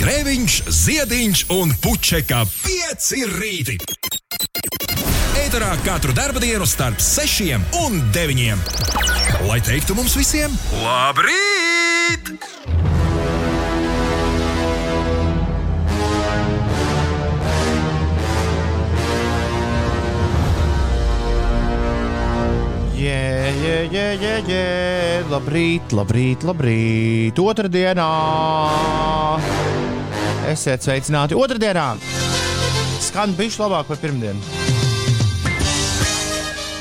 Grēviņš, Ziediņš un Puķeka 5 rīti. Eterā katru dienu starp 6 un 9. Lai teiktu mums visiem, labrīt! Jē, jē, jē, jē, jē. Labrīt, labrīt, labrīt. Otradienā. Esiet sveicināti otrdienā. Skan bišķi labāk par pirmdienu.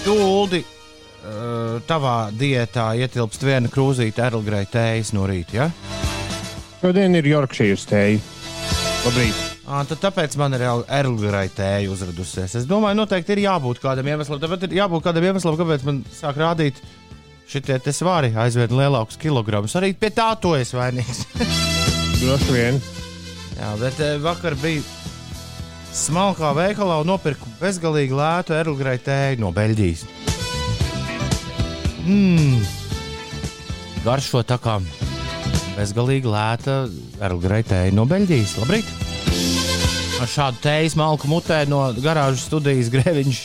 Jūldi, uh, tavā diētā ietilpst viena krūzīte erlgrei tējas no rīta, ja? Šodien ir Yorkshire stēja. Labrīt! À, tad tāpēc man ir erlgrei tēja uzradusies. Es domāju, noteikti ir jābūt kādam iemeslam. Tāpēc ir jābūt kādam iemeslam, kāpēc man sāk rādīt šitie svari aizvien lielākus kilogramus. Arī pie tā to es vainīgs. Droši vien. Jā, bet eh, vakar bija smalkā veikalā un nopirku bezgalīgi lētu erlgrei tēju no Beļģijas. Mmm, garšo tā kā bezgalīgi lēta erlgrei tēja no Beļģijas. Labrīt! Ar šādu tējas malku mutē no garāžas studijas grēviņš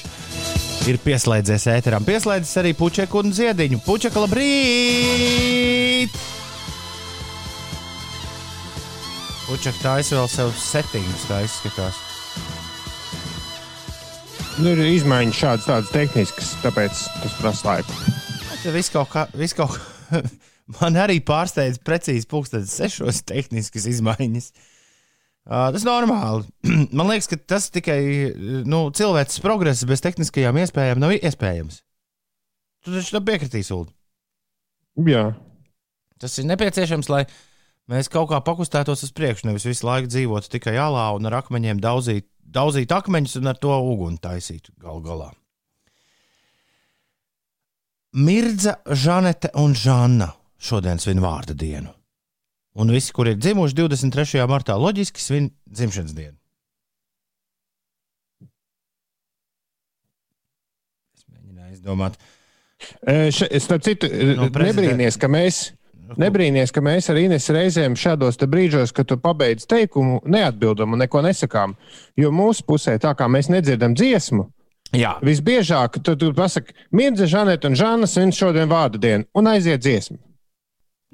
ir pieslēdzies ēteram. Pieslēdzis arī puķeku un ziediņu. Puķeka, labrīt! Puķeka taisa vēl sev settīgus, kā izskatās. Nu, ir izmaiņas šādas tādas tehniskas, tāpēc tas prasa laiku. Tas viss kaut kā, viss kaut. Man arī pārsteidz precīzi pulkstenis sešos tehniskas izmaiņas. Uh, tas ir normāli. Man liekas, ka tas tikai nu, cilvēks progress bez tehniskajām iespējām nav iespējams. Tu taču tam piekritīsi, Ulu. Jā. Tas ir nepieciešams, lai mēs kaut kā pakustētos uz priekšu, nevis visu laiku dzīvotu tikai alā un ar akmeņiem daudzīt, daudzīt akmeņus un ar to uguni taisīt gal galā. Mirdza, Žanete un Žanna šodien svin vārda dienu. Un visi, kur ir dzimuši 23. martā, loģiski svin dzimšanas dienu. Es mēģināju izdomāt, E, še- Starp citu, No no nebrīnies, ka mēs. Nebrīnies, ka mēs ar Ines reizēm šādos brīžos, kad tu pabeidz teikumu, neatbildam un neko nesakām. Jo mūsu pusē, tā kā mēs nedzirdam dziesmu, Jā, visbiežāk tu, tu pasaki, Mirza, Žaneta un Žana svin šodien vārdu dienu un aiziet dziesmu.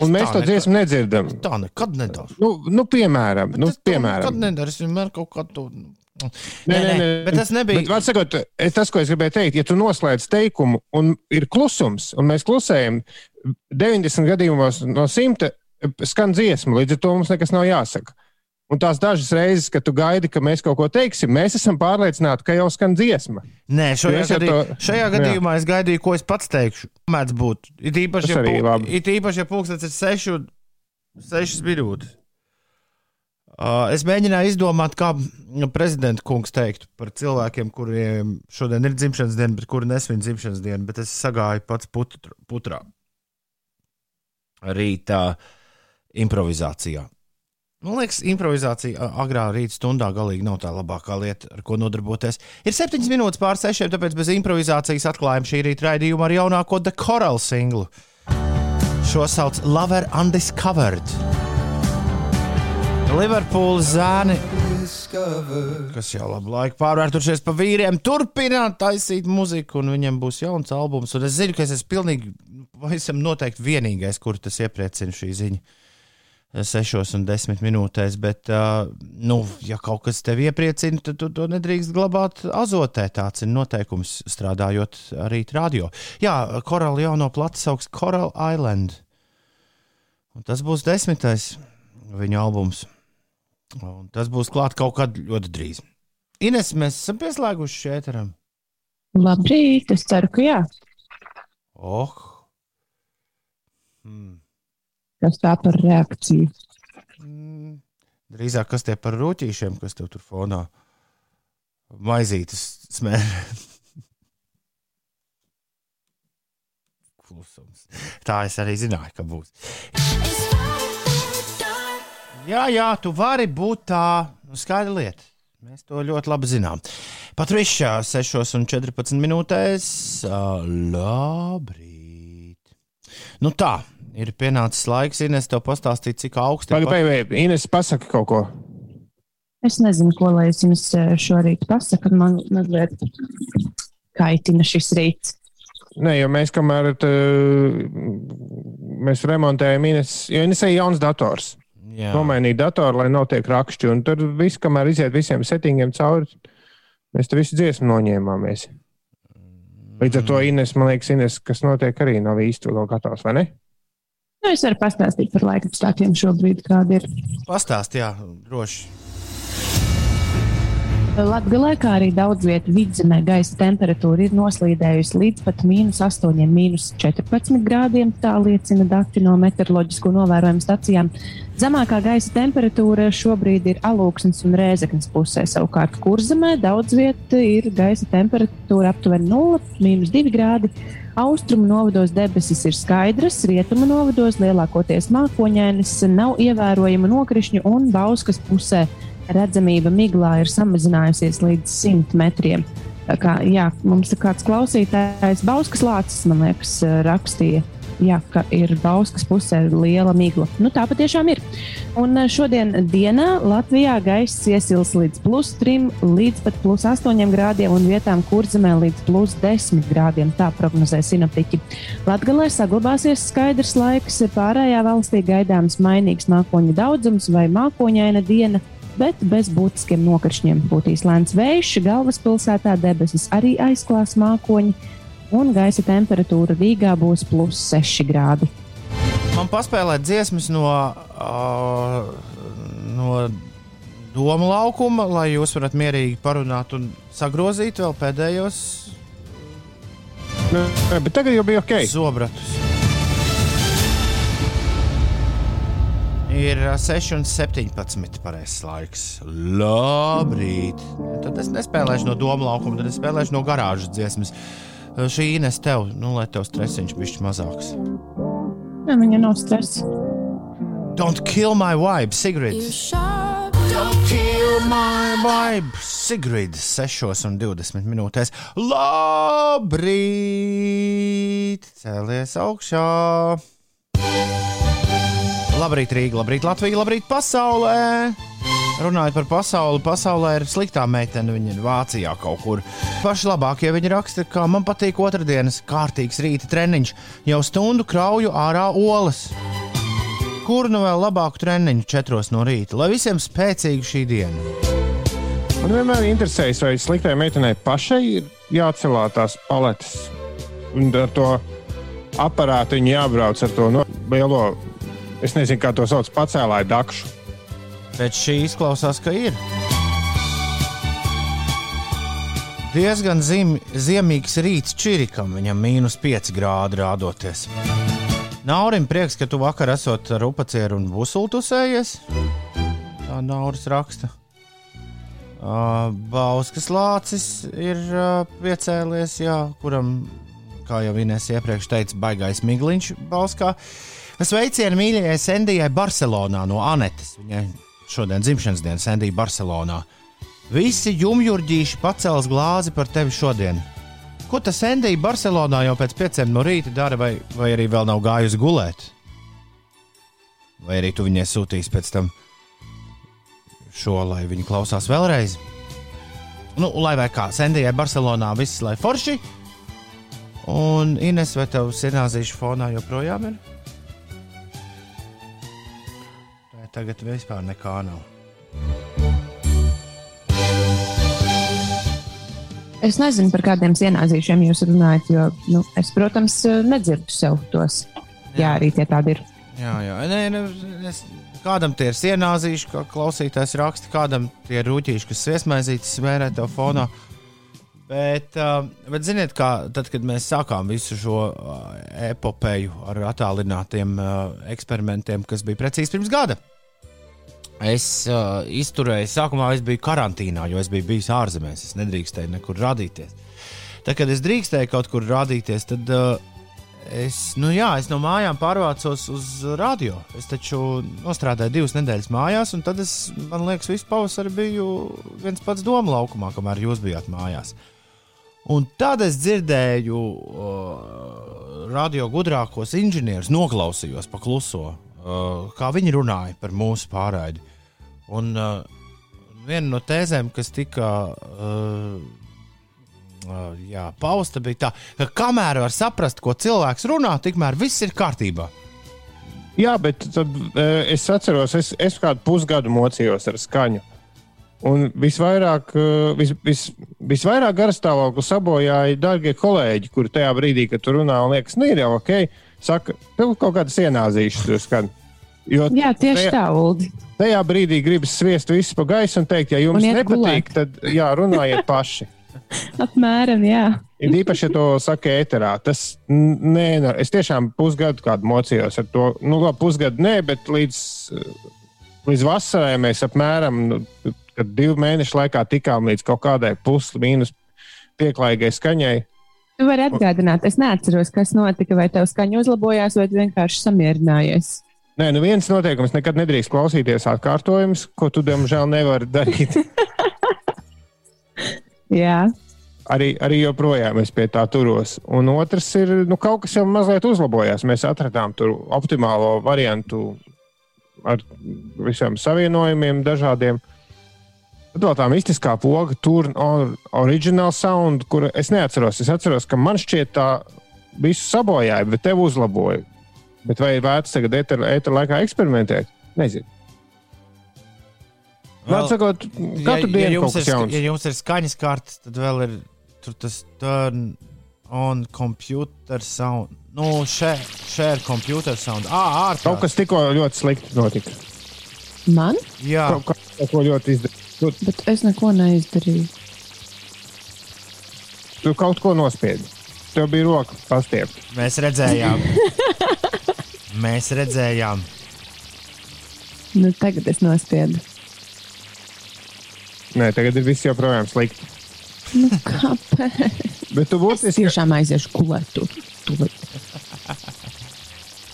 Un mēs to dziesmu nedzirdam. tā nekad nedara. Nu, nu piemēram, nu, Tas to piemēram. Nekad nedara. Es vienmēr kaut kā to. Nē, Nē, nē, nē, bet tas nebija. Bet, sakot, tas, ko es gribēju teikt, ja tu noslēdz teikumu un ir klusums, un mēs klusējam, 90 gadījumos no 100 skan dziesma, līdz ar to mums nekas nav jāsaka. Un tās dažas reizes, kad tu gaidi, ka mēs kaut ko teiksim, mēs esam pārliecināti, ka jau skan dziesma. Nē, šajā, gadī, to- šajā Jā. gadījumā es gaidīju, ko es pats teikšu. Mēdz būt. It īpaši, Tas ja, arī pu- labi. it īpaši, ja pulkstenis ir 6, 6 minūtes. Uh, es mēģināju izdomāt, kā prezidenta kungs teiktu par cilvēkiem, kuriem šodien ir dzimšanas diena, bet kuri nesvin dzimšanas dienu, bet es sagāju pats putr, putrā. Rītā improvizācijā. Man liekas, improvizācija agrā rīta stundā galīgi nav tā labākā lieta, ar ko nodarboties. Ir septiņas minūtes pār sešiem, tāpēc bez improvizācijas atklājam šī rīta raidījumu ar jaunāko The Coral singlu. Šo sauc Lover Undiscovered. Liverpools zēni, kas jau labu laiku pārvērtušies par vīriem, turpina taisīt muziku, un viņam būs jauns albums. Un es zinu, ka es esmu pilnīgi, pavisam noteikti vienīgais, kur tas iepriecina šī ziņa. 6 un 10 minūtēs, bet, uh, nu, ja kaut kas tevi iepriecina, tad tu to nedrīkst glabāt azotē. Tāds ir noteikums strādājot arī radio. Jā, korāla jauno plats sauc Coral Island. Un tas būs desmitais viņa albums. Un tas būs klāt kaut kad ļoti drīz. Ines, mēs esam pieslēguši šeit. Labrīt, es ceru, ka jā. Oh! Hmm. Kas tā par reakciju? Mm, Drīzāk kas tie par rūtīšiem, kas tev tur fonā maizītes smēra. Klusums. Tā es arī zināju, ka būs. Jā, jā, tu vari būt tā. Nu, skaidra lieta. Mēs to ļoti labi zinām. Patrišā 6,14 minūtēs. Labrīt. Nu tā, Ir pienācis laiks, Ines, tev pastāstīt, cik augsti Pagaid, pagaid, pagaid. Ines, pasaka kaut ko. Es nezinu, ko lai es jums šorīt pasaku. Man mazliet kaitina šis rīts. Nē, jo mēs kamēr tā, mēs remontējam, Ines, jo Ines ir jauns dators. Jā. Nomainīt datoru, lai notiek rakšķi, un tur viss, kamēr iziet visiem settingiem cauri, mēs te visu dziesmu noņēmāmies. Līdz ar to Ines, man liekas, Ines, kas notiek arī nav īsti vēl gatavs, vai ne? Nu, es varu pastāstīt par laika apstākļiem šobrīd, kāda ir. Pastāst, jā, droši. Latvijā, kā arī daudz vietā vidzemē, gaisa temperatūra ir noslīdējusi līdz pat mīnus 8, mīnus 14 grādiem. Tā liecina dati no meteoroloģisko novērojumu stacijām. Zemākā gaisa temperatūra šobrīd ir alūksnes un rēzeknes pusē. Savukārt, kurzemē daudz vietā ir gaisa temperatūra aptuveni 0, mīnus 2 grādi. Austrumu novados debesis ir skaidras, rietumu novados lielākoties mākoņainas, nav ievērojama nokrišņu un bauskas pusē redzamība miglā ir samazinājusies līdz 100 metriem. Kā, jā, mums ir kāds klausītājs, Bauskas Lācis, man liekas, rakstīja, jā, ka ir Bauskas pusē liela migla. Nu, tā patiešām ir. Un šodien dienā Latvijā gaiss iesils līdz plus 3, līdz pat plus 8 grādiem un vietām kurzemē līdz plus 10 grādiem. Tā prognozē sinaptiķi. Latgalē saglabāsies skaidrs laiks, pārējā valstī gaidāms mainīgs mākoņu daudzums vai mākoņaina diena bet bez būtiskiem nokrišņiem. Būtīs lēns vējš, galvaspilsētā debesis arī aizklās mākoņi, un gaisa temperatūra Rīgā būs plus 6 grādi. Man paspēlēt dziesmas no, uh, no doma laukuma, lai jūs varat mierīgi parunāt un sagrozīt vēl pēdējos Nē, bet tagad jau bija ok. zobratus. Ir 6,17 pareizais laiks. Labrīt! Tad es nespēlēšu no doma laukuma, tad es spēlēšu no garāžas dziesmas. Šī ienes tev, nu, lai tev stresiņš bišķi mazāks. Jā, viņa nav stresa. Don't kill my vibe, Sigrid! Don't kill my vibe, Sigrid! 6,20 minūtēs. Labrīt! Cēlies augšā! Labrīt, Rīga, labrīt, Latvija, labrīt, pasaulē! Runājot par pasauli, pasaulē ir sliktā meitene. Viņa ir Vācijā kaut kur. Paši labākie viņa raksta, ka man patīk otrdienas kārtīgs rīta treniņš. Jau stundu krauju ārā olas. Kur nu vēl labāku treniņu četros no rīta, lai visiem spēcīga šī diena? Man vienmēr ir interesējis, vai sliktai meitenei pašai ir jācelā tās paletes. Un ar to aparātu viņa jābrauc ar to no, lielo, es nezinu, kā to sauc, pacēlāju dakšu. Bet šī izklausās, ka ir. Diezgan zim, ziemīgs rīts Čirikam, viņam mīnus 5 grādi rādoties. Naurim prieks, ka tu vakar esot ar upacieru un busultusējies. Tā Nauris raksta. Uh, Bauskas lācis ir uh, piecēlies, jā, kuram, kā jau Inês iepriekš teica, baigais migliņš Bauskā. Sveicienu mīļajai Sendijai Barcelonā no Anetes. Viņai šodien dzimšanas diena Sendija Barcelonā. Visi jumjurģīši pacels glāzi par tevi šodien. Ko tas Sendija Barcelonā jau pēc pieciem no rīta dara, vai, vai arī vēl nav gājusi gulēt? Vai arī tu viņai sūtīsi pēc tam šo, lai viņi klausās vēlreiz? Nu, lai vai kā Sendijai Barcelonā viss lai forši. Un Ines, vai tev sirnāzīšu fonā joprojām ir? Tagad vispār nekā nav. Es nezinu, par kādiem sienāzīšiem jūs runājat, jo nu, es, protams, nedzirdu sev tos. Jā, arī tie tādi ir. Jā, jā. Nē, nē, es, kādam tie ir sienāzīši, kā klausītājs raksta, kādam tie ir rūtīši, kas viesmaizītas smērē tev fonā. Bet, uh, bet ziniet, kā tad, kad mēs sākām visu šo epopeju ar attālinātiem eksperimentiem, kas bija precīzi pirms gada, es uh, izturēju, sākumā es biju karantīnā, jo es biju bijis ārzemēs, es nedrīkstēju nekur rādīties. Tad, kad es drīkstēju kaut kur rādīties, tad uh, es, nu jā, es no mājām pārvācos uz radio. Es taču nostrādāju divas nedēļas mājās, un tad es, man liekas, visu pavasari biju viens pats doma laukumā, kamēr jūs bijāt mājās. Un tad es dzirdēju uh, radio gudrākos inženierus noklausījos pa kluso, kā viņi runāja par mūsu pārraidi. Un uh, viena no tēzēm, kas tika uh, uh, jā, pausta, bija tā, ka kamēr var saprast, ko cilvēks runā, tikmēr viss ir kārtībā. Jā, bet tad, uh, es atceros, es, es kādu pusgadu mocījos ar skaņu. Un visvairāk, vis, vis, visvairāk garastāvokli sabojāja darbie kolēģi, kuri tajā brīdī, kad tu runā, un liekas, nu, ir jau ok, saka, tev kaut kādas ienāzīšas tur skan. Jo Jā, tieši tajā, tā, Uldi. Tajā brīdī gribas sviest visu pa gaisu un teikt, ja jums nepatīk, gulēt. tad jā, runājiet paši. Apmēram, jā. Ir īpaši, ja to saka ēterā. Tas, nē, es tiešām pusgadu kādu mocījos ar to. Nu, labi, pusgadu nē, bet līdz, līdz vasarai mēs apmēram nu, kad divu mēnešu laikā tikām līdz kaut kādai pusli mīnus pieklājīgai skaņai. Tu vari atgādināt, es neatceros, kas notika, vai tev skaņa uzlabojās, vai vienkārši samierinājies. Nē, nu viens noteikums nekad nedrīkst klausīties atkārtojumus, ko tu, diemžēl, nevari darīt. Jā. Arī, arī joprojām es pie tā turos. Un otrs ir, nu, kaut kas jau mazliet uzlabojās. Mēs atradām tur optimālo variantu ar visiem savienojumiem, dažādiem. Tad vēl tā mistiskā poga, turn on original sound, kur es neatceros. Es atceros, ka man šķiet tā visu sabojāja, bet tev uzlaboja. Bet vai ir vērts tagad ēteru laikā eksperimentēt? Nezinu. Vēl, sakot, katru ja, dienu ja jums, ir, jauns. ja jums ir skaņas kartes, tad vēl ir tas turn on computer sound. Nu, share, share computer sound. Ah, ārprāt. Kaut kas tikko ļoti slikti notika. Man? Jā. Kaut, kaut ko ļoti izdarīt. Tu, Bet es neko neizdarīju. Tu kaut ko nospiedi. Tev bija roka pastiepta. Mēs redzējām. Mēs redzējām. Nu, tagad es nospiedu. Nē, tagad ir viss joprojām slikti. Nu, kāpēc? Bet tu būsi. Es tiešām aiziešu gulēt.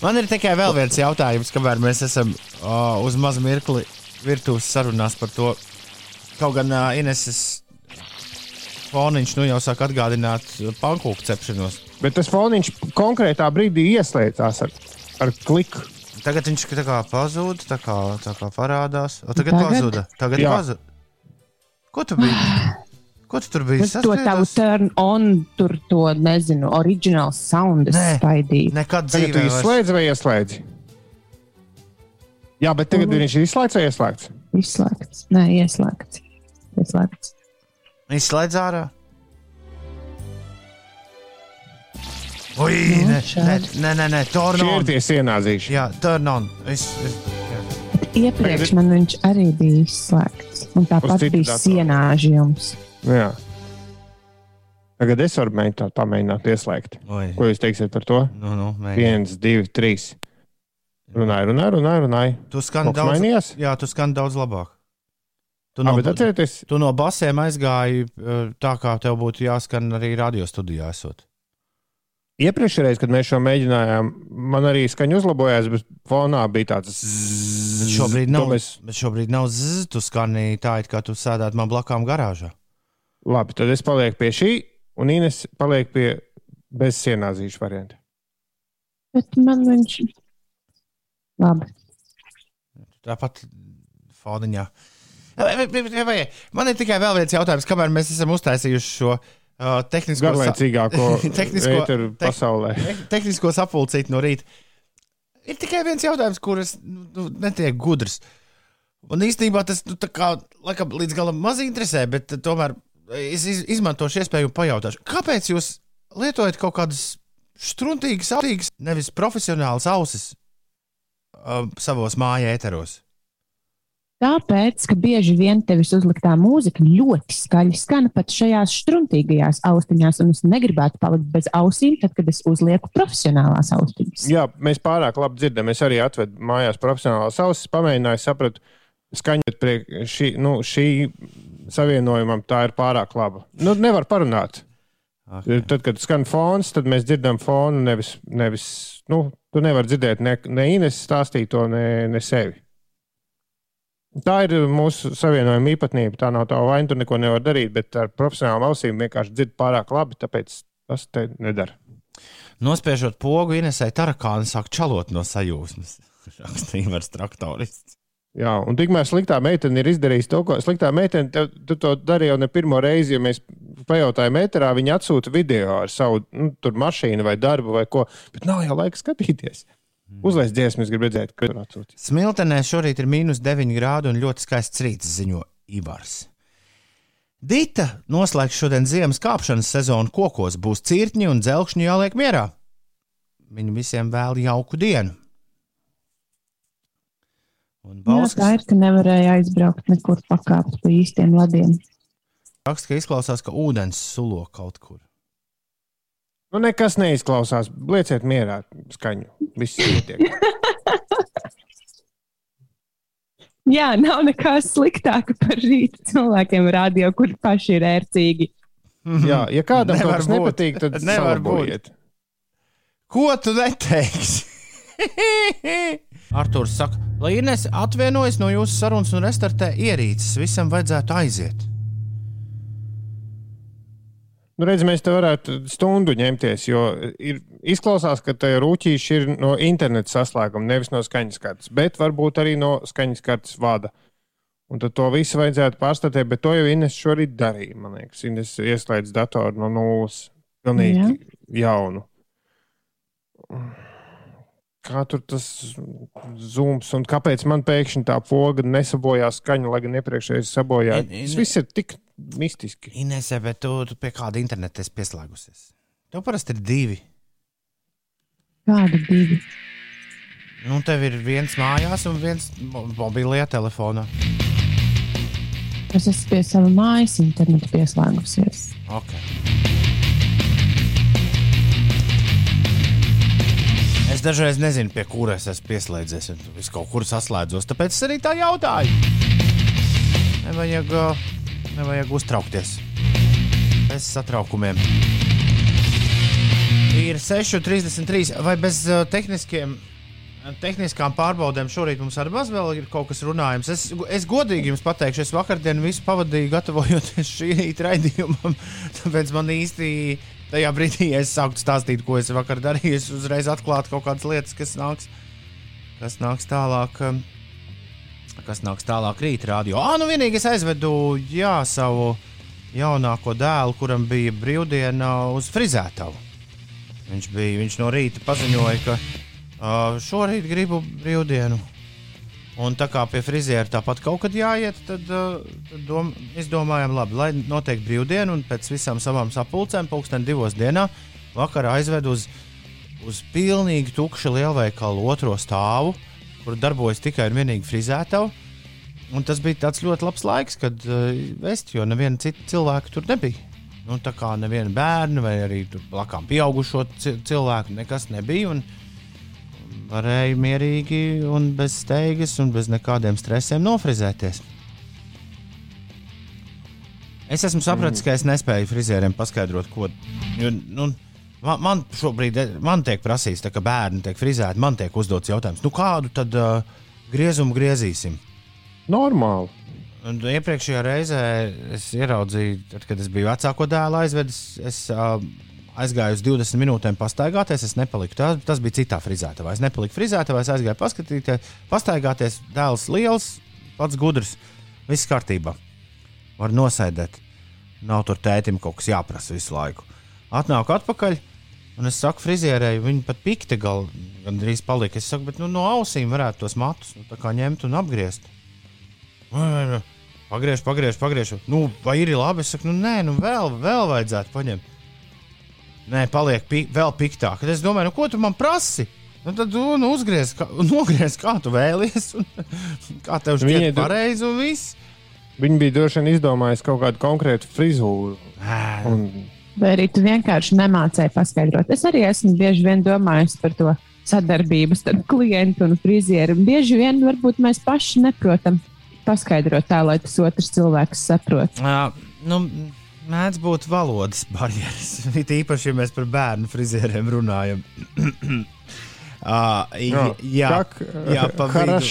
Man ir tikai vēl viens jautājums, kamēr mēs esam uh, uz mazu mirkli virtuves sarunās par to, Kaut gan uh, Ineses foniņš nu jau sāk atgādināt pankūku cepšanos. Bet tas foniņš konkrētā brīdī ieslēdzās ar, ar kliku. Tagad viņš tā kā pazūd, tā kā, tā kā parādās. O, tagad tagad pazuda. Tagad pazuda. Ko tu biji? Ko tu tur biji? Es to tavu turn on, tur to nezinu, original sound spaidīju. Nekad dzīvē. Tagad tu izslēdzi vai ieslēdzi? Jā, bet tagad mm. viņš ir izslēgts vai ieslēgts? Izslēgts. Nē, ieslēgts ieslēgts. Izslēdz ārā. Ui, nē, nē, nē, nē, nē turn on. Ir tie sienāzīši. Jā, turn on. Es, es, Iepriekš man viņš arī bija izslēgts. Un tāpat bija sienāžījums. Jā. Tagad es varu mēģināt, pamēģināt ieslēgt. Oi. Ko jūs teiksiet par to? Nu, nu, mēģināt. Viens, divi, trīs. Runāju, runāju, runāju. runāju. Tu skan daudz, mainījās? jā, tu skan daudz labāk. Tu no, atcerieties, tu no basēm aizgāji tā, kā tev būtu jāskan arī radio studijā. Esot. Iepriekšējā, kad mēs šo mēģinājām, man arī skaņa uzlabojās, bet fonā bija tāds. Bet šobrīd nav, mēs... bet šobrīd nav zzz, tu skani tā, it kā tu sēdētu man blakām garāžā. Labi, tad es palieku pie šī, un Ines paliek pie bez sienāzīšu varianta. Bet man viņš. Labi. Tāpat foniņā. Uh, Man ir tikai vēl viens jautājums, kamēr mēs esam uztaisījuši šo uh, tehnisko, garlaicīgāko tehnisko, te, pasaulē. Te, tehnisko sapulcīti no rīta. Ir tikai viens jautājums, kurš nu, netiek gudrs. Un īstenībā tas nu, kā, laikam, līdz galam maz interesē, bet tomēr es iz, izmantošu iespēju un pajautāšu, kāpēc jūs lietojat kaut kādas struntīgas, autīgas, nevis profesionālas ausis uh, savos māja ēteros? Tāpēc, ka bieži vien tevis uzliktā mūzika ļoti skaļi skan pat šajās struntīgajās austiņās, un es negribētu palikt bez ausīm, tad, kad es uzlieku profesionālās austiņas. Jā, mēs pārāk labi dzirdam. Es arī atvedu mājās profesionālās ausis, pamēģināju saprast, skaņot pie šī, nu, šī savienojumam, tā ir pārāk laba. Nu, nevar parunāt. Okay. Tad, kad skan fons, tad mēs dzirdam fonu. Nevis, nevis nu, tu nevari dzirdēt ne, ne Ines stāstīto, ne, ne sevi. Tā ir mūsu savienojuma īpatnība. Tā nav tā vaina, tu neko nevar darīt, bet ar profesionālām ausīm vienkārši dzird pārāk labi, tāpēc tas te nedara. Nospiežot pogu, Inesai Tarakāna sāk čalot no sajūsmas. Rakstīja vairs traktorists. Jā, un tikmēr sliktā meitene ir izdarījusi to, ko sliktā meitene, tev, tu to darīji jau ne pirmo reizi, jo mēs pajautājām metrā, viņa atsūta video ar savu nu, mašīnu vai darbu vai ko, bet nav jau laika skatīties. Uzlaiž dziesmu, es gribu redzēt, kad atsūta. Smiltenē šorīt ir mīnus 9 grādi un ļoti skaists rīts, ziņo Ivars. Dita noslēgs šodien ziemas kāpšanas sezonu kokos, būs cirkņi un dzelkšņi jāliek mierā. Viņi visiem vēl jauku dienu. Un Bauskas... Jā, tā ir, ka nevarēja aizbraukt nekur pakāpt pa īstiem lediem. Raksts, ka izklausās, ka ūdens sulo kaut kur. Nu, nekas neizklausās. Lieciet mierā skaņu. Viss notiek. Jā, nav nekā sliktāka par rītu cilvēkiem radio, kuri paši ir ērcīgi. Jā, ja kādam kaut kas nepatīk, tad nevar būt. Ko tu neteiksi? Arthurs saka, lai Inês atvienojas no jūsu sarunas un restartē ierīces, visam vajadzētu aiziet. Nu, redz, mēs te varētu stundu ņemties, jo ir, izklausās, ka tā rūtīša ir no interneta saslēguma, nevis no skaņas kartes, bet varbūt arī no skaņas kartes vada. Un tad to visu vajadzētu pārstāvēt, bet to jau Ines šorīt darīja. Man liekas, Ines ieslēdz datoru no nulles, pilnīgi Jā. jaunu kā tur tas zūms un kāpēc man pēkšņi tā poga nesabojās skaņu, lai gan iepriekšējais sabojāja. Tas viss ir tik mistiski. Inese, bet tu, tu pie kāda interneta esi pieslēgusies? Tev parasti ir divi. Kādi divi? Nu, tev ir viens mājās un viens mobilajā telefonā. Es esmu pie sava mājas interneta pieslēgusies. Okay. Es dažreiz nezinu, pie kuras es pieslēdzies. Es kaut kur saslēdzos, tāpēc es arī tā jautāju. Nevajag, nevajag uztraukties bez satraukumiem. Ir 6,33 vai bez tehniskiem. Tehniskām pārbaudēm šorīt mums arī maz vēl ir kaut kas runājams. Es, es godīgi jums pateikšu, es vakardienu visu pavadīju gatavojoties šī rīta raidījumam. Tāpēc man īsti tajā brīdī, ja es sāktu stāstīt, ko es vakar darīju, es uzreiz atklātu kaut kādas lietas, kas nāks, kas nāks tālāk. Um, kas nāks tālāk rītā radio? Ah, nu vienīgi es aizvedu jā, savu jaunāko dēlu, kuram bija brīvdiena uz frizētavu. Viņš, bija, viņš no rīta paziņoja, ka uh, šorīt gribu brīvdienu. Un tā kā pie friziera tāpat kaut kad jāiet, tad, uh, dom, izdomājām, labi, lai notiek brīvdiena un pēc visām savām sapulcēm, pulksten divos dienā, vakarā aizvedu uz, uz pilnīgi tukšu lielveikalu otro stāvu, kur darbojas tikai un vienīgi frizētava. Un tas bija ļoti labs laiks, kad uh, vest, jo neviena cita cilvēka tur nebija. Nu, tā kā neviena bērna vai arī blakām pieaugušo cilvēku nekas nebija. Un, varēja mierīgi un bez steigas un bez nekādiem stresiem nofrizēties. Es esmu sapratis, ka es nespēju frizieriem paskaidrot, ko. Jo, nu, man, man šobrīd man tiek prasīts, ka bērni tiek frizēti. Man tiek uzdots jautājums, nu kādu tad uh, griezumu griezīsim? Normāli. Un iepriekšējā reizē es ieraudzīju, tad, kad es biju vecāko dēlu aizvedis, es uh, aizgāju uz 20 minūtēm pastaigāties. Es nepaliku. Tas, tas bija citā frizētavā. Es nepaliku frizētavā, es aizgāju paskatīties, pastaigāties. Dēls liels, pats gudrs, viss kārtībā. Var nosēdēt. Nav tur tētim kaut kas jāprasa visu laiku. Atnāku atpakaļ. Un es saku, frizierēji, viņi pat pikti gal, gandrīz palika. Es saku, bet nu, no ausīm varētu tos matus nu, ņemt un apgriezt. Pagriež, pagriež, pagriež. Nu, vai ir labi? Es saku, nu, nē, nu, vēl, vēl vajadzētu paņemt. Nē, paliek pi vēl piktāk. Tad es domāju, nu, ko tu man prasi? Nu, tad tu nu, uzgriez, kā, nogriez, kā tu vēlies, un kā tev šķiet pareizi un viss. Viņi bija droši vien izdomājuši kaut kādu konkrētu frizūru. Un... Vai arī tu vienkārši nemācēji paskaidrot? Es arī esmu bieži vien domājis par to sadarbību starp klientu un frizieru. Bieži vien varbūt mēs paši neprotam paskaidrot tā, lai tas otrs cilvēks saprot. Jā, nu, Mēdz būt valodas barjeras. It īpaši, ja mēs par bērnu frizieriem runājam. Uh, jā, jā, jā pavisam īsi.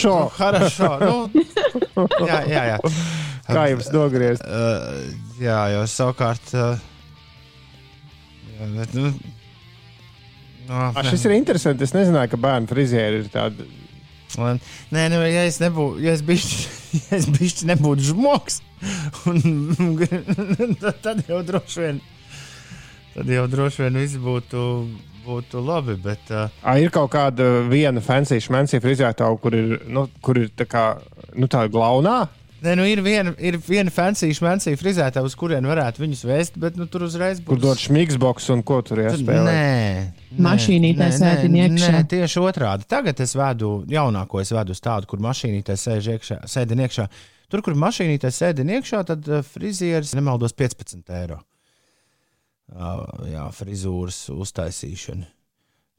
Nu, nu. jā, jā, jā. Kā jums nogriezt? Uh, jā, jo savukārt. Uh, jā, bet, nu, no, ah, A, šis ir interesants. Es nezināju, ka bērnu frizieri ir tādi. Nē, nu, ja es nebūtu, ja es bišķi, ja es bišķi nebūtu žmoks un, tad, tad jau droši vien, tad jau droši vien viss būtu, būtu labi. Bet, uh... A, ir kaut kāda viena fancy šmencija frizētāja, kur ir, nu, kur ir tā kā, nu, tā glaunā Nē, nu ir viena, ir viena fancy šmēnsīga frizētā, uz kurien varētu viņus vest, bet nu, tur uzreiz būs. Kur dod šmigsboks un ko tur jāspēlē? Nē, mašīnītē sēdi iekšā. Nē, tieši otrādi. Tagad es vedu jaunāko, es vedu uz tādu, kur mašīnītē sēž iekšā, sēdi iekšā. Tur, kur mašīnītē sēdi iekšā, tad uh, frizieris nemaldos 15 eiro. Uh, jā, frizūras uztaisīšana.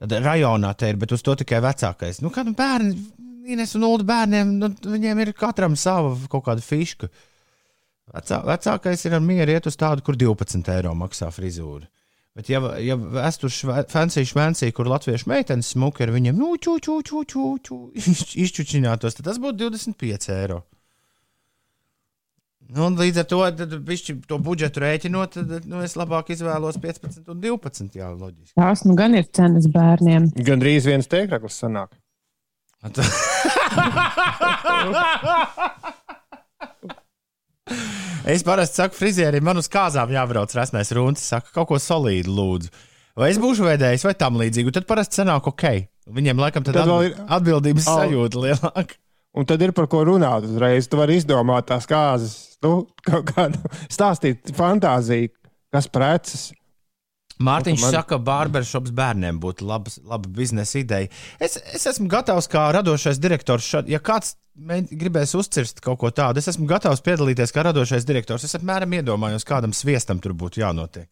Tad rajonā te ir, bet uz to tikai vecākais. Nu, kādu bērnu Ines un Ulu bērniem, nu, viņiem ir katram sava kaut kāda fiška. Vecā, vecākais ir ar mieru iet uz tādu, kur 12 eiro maksā frizūra. Bet, ja, ja es tur fancy švensī, kur latviešu meitenes smuki ar viņiem, nu, čū, čū, čū, čū, čū, izčučinātos, tad tas būtu 25 eiro. Nu, līdz ar to, bišķi, to budžetu rēķinot, tad nu, es labāk izvēlos 15 un 12. Jā, loģiski. Tās nu gan ir cenas bērniem. Gan drīz viens tēkraklis sanāk. es parasti saku frizierim, man uz kāzām jābrauc rasmēs runcis, saka, kaut ko solīdu lūdzu. Vai es būšu veidējis vai tam līdzīgu, tad parasti sanāk ok. Viņiem laikam tad, tad atbild, ir atbildības oh. sajūta lielāka. Un tad ir par ko runāt uzreiz. Tu vari izdomāt tās kāzas, nu, kaut kādu stāstīt fantāziju, kas preces. Mārtiņš man... saka, ka barbershops bērniem būtu labas, laba biznesa ideja. Es, es esmu gatavs kā radošais direktors. Šad, ja kāds gribēs uzcirst kaut ko tādu, es esmu gatavs piedalīties kā radošais direktors. Es apmēram iedomājos, kādam sviestam tur būtu jānotiek.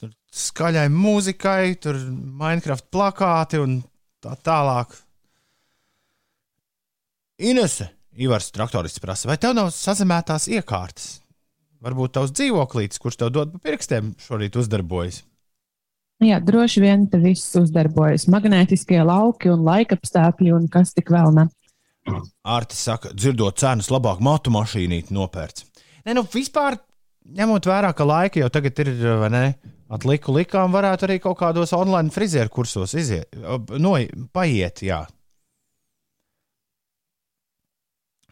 Tur skaļai mūzikai, tur Minecraft plakāti un tā tālāk. Inese, Ivars traktorists prasa, vai tev nav sazemētās iekārtas? Varbūt tavs dzīvoklītis, kurš tev dod pa pirkstiem, šorīt uzdarbojas. Jā, droši vien tas viss uzdarbojas. Magnētiskie lauki un laikapstākļi un kas tik vēl ne. Ārtis saka, dzirdot cenas, labāk matu mašīnīti nopērts. Nē, nu vispār ņemot vērā, ka laika jau tagad ir, vai ne? Atliku likām, varētu arī kaut kādos online frizieru kursos iziet, no, paiet, jā.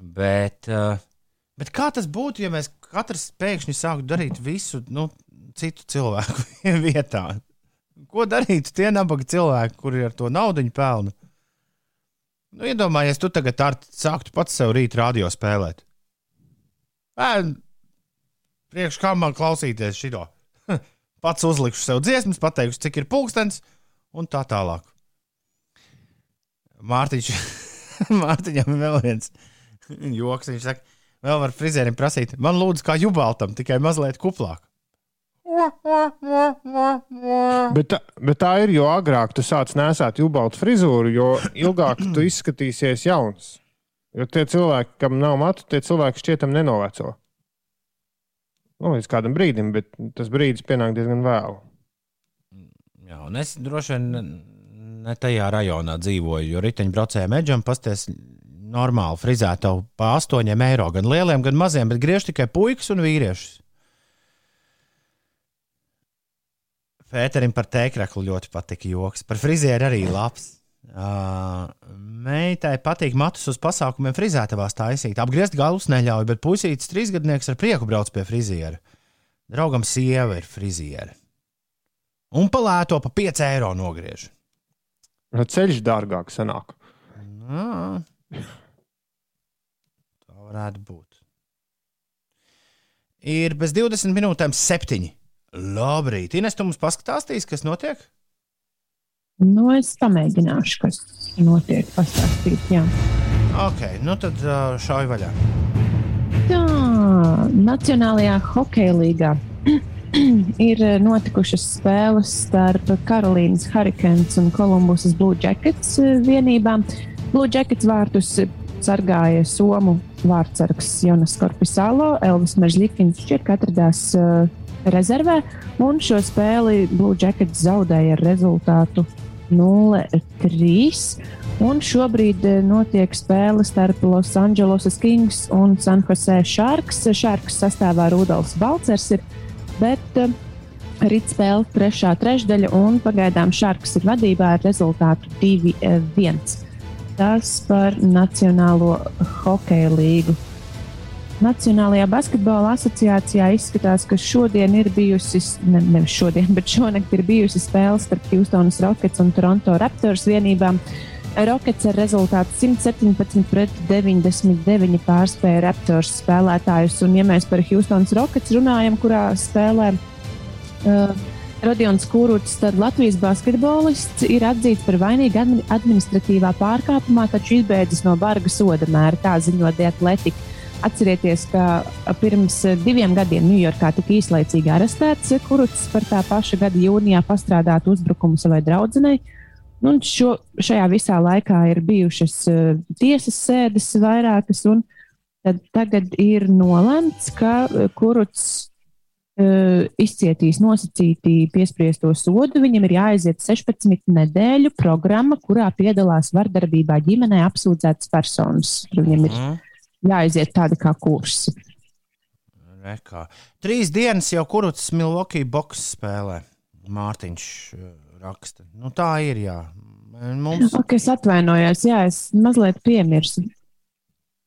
Bet, bet kā tas būtu, ja mēs katrs pēkšņi sāktu darīt visu nu, citu cilvēku vietā? Ko darītu tie nabaga cilvēki, kuri ar to naudu pelna? Nu, iedomājies, tu tagad sāktu pats sev rīt radio spēlēt. Bērn, priekš kā man klausīties šito? Pats uzlikšu sev dziesmas, pateikšu, cik ir pulkstenis, un tā tālāk. Mārtiņš, Mārtiņam vēl viens joks. Viņš saka, vēl var frizērim prasīt, man lūdzu, kā jubaltam, tikai mazliet kuplāk. Bet tā, bet tā ir, jo agrāk tu sāc nesāt jubaltu frizūru, jo ilgāk tu izskatīsies jauns. Jo tie cilvēki, kam nav matu, tie cilvēki šķietam nenoveco. Nu, līdz kādam brīdim, bet tas brīdis pienāk diezgan vēlu. Jā, un es droši vien ne tajā rajonā dzīvoju, jo riteņbraucēju mežam pasties normāli frizētavu pa 8 eiro, gan lieliem, gan maziem, bet griež tikai puikas un vīriešus. Pēterim par tēkraklu ļoti patika joks. Par frizieru arī labs. Uh, meitai patīk matus uz pasākumiem frizētavās taisīt. Apgriezt galus neļauj, bet puisītis trīsgadnieks ar prieku brauc pie friziera. Draugam sieva ir friziera. Un palēto pa 5 eiro nogriež. Ceļš dārgāk sanāk. Nā. Varētu būt. Ir bez 20 minūtēm septiņi. Labrīt, Ines, tu mums paskatīsi, kas notiek? Nu, es pamēģināšu, kas notiek, pastāstīt. Jā. Ok, nu tad šauj vaļā. Tā, Nacionālajā hokeja līgā ir notikušas spēles starp Karolīnas Hurricanes un Kolumbusas Blue Jackets vienībām. Blue Jackets vārtus sargāja Somu vārdsargs Jonas Korpisālo, Elvis Mežļikins šķiet, ka atradās uh, rezervē, un šo spēli Blue Jackets zaudēja ar rezultātu 0-3. Un šobrīd eh, notiek spēle starp Los Angeles Kings un San Jose Sharks. Sharks sastāvā Rudolfs Balcers ir, bet uh, Rīt spēle trešā trešdaļa, un pagaidām Šarks ir vadībā ar rezultātu 2-1. Tas par Nacionālo hokeja līgu. Nacionālajā basketbola asociācijā izskatās, ka šodien ir bijusi, ne, nevis šodien, bet šonakt ir bijusi spēle starp Houstonas Rockets un Toronto Raptors vienībām. Rockets ar rezultātu 117 pret 99 pārspēja Raptors spēlētājus. Un, ja mēs par Houstonas Rockets runājam, kurā spēlē uh, Rodions Kūruts, tad Latvijas basketbolists ir atzīts par vainīgu administratīvā pārkāpumā, taču izbēdzis no barga soda mēra, tā ziņo The Athletic. Atcerieties, ka pirms diviem gadiem Ņujorkā tika īslaicīgi arestēts Kuruts par tā paša gada jūnijā pastrādātu uzbrukumu savai draudzenei. Un šo, šajā visā laikā ir bijušas uh, tiesas sēdes vairākas, un tagad ir nolemts, ka Kuruts uh, izcietīs nosacītī piespriesto sodu. Viņam ir jāaiziet 16 nedēļu programma, kurā piedalās vardarbībā ģimenē apsūdzētas personas. Viņam ir mm jāaiziet tādi kā kursi. Rekā. Trīs dienas jau kurus Milwaukee boks spēlē. Mārtiņš uh, raksta. Nu, tā ir, jā. Mums... Ok, es atvainojos, jā, es mazliet piemirsu.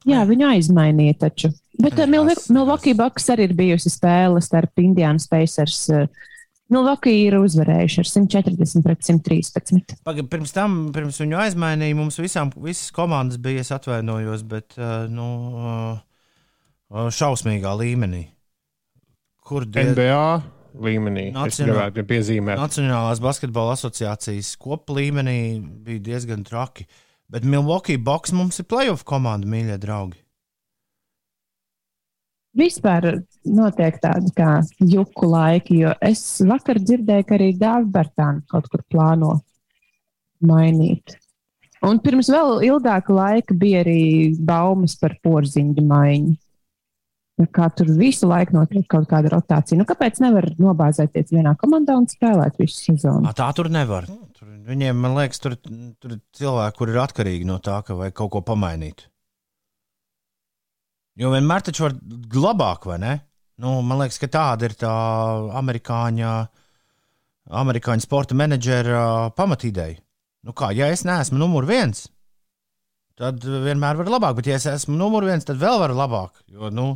Jā, viņu aizmainīja taču. Bet uh, Milwaukee boks arī ir bijusi spēle starp Indiānu Spacers. Uh, Milwaukee ir uzvarējuši ar 140 pret 113. Paga, pirms tam, pirms viņu aizmainīja, mums visām, visas komandas bija, es atvainojos, bet uh, nu, uh, šausmīgā līmenī. Kur die... NBA līmenī Nacionāl... Nacionālās basketbola asociācijas kopu līmenī bija diezgan traki. Bet Milwaukee boks mums ir playoff komanda, mīļie draugi vispār notiek tādi kā juku laiki, jo es vakar dzirdēju, ka arī Dāvidas Bērtāna kaut kur plāno mainīt. Un pirms vēl ilgāka laika bija arī baumas par porziņu maiņu. Kā tur visu laiku notiek kaut kāda rotācija. Nu, kāpēc nevar nobāzēties vienā komandā un spēlēt visu sezonu? Tā tur nevar. Tur, viņiem, man liekas, tur, tur cilvēki, kur ir atkarīgi no tā, ka vajag kaut ko pamainīt. Jo vienmēr taču var labāk, vai ne? Nu, man liekas, ka tāda ir tā amerikāņa, amerikāņu sporta menedžera pamatīdeja. Nu kā, ja es neesmu numur viens, tad vienmēr var labāk, bet ja es esmu numur viens, tad vēl var labāk. Jo, nu,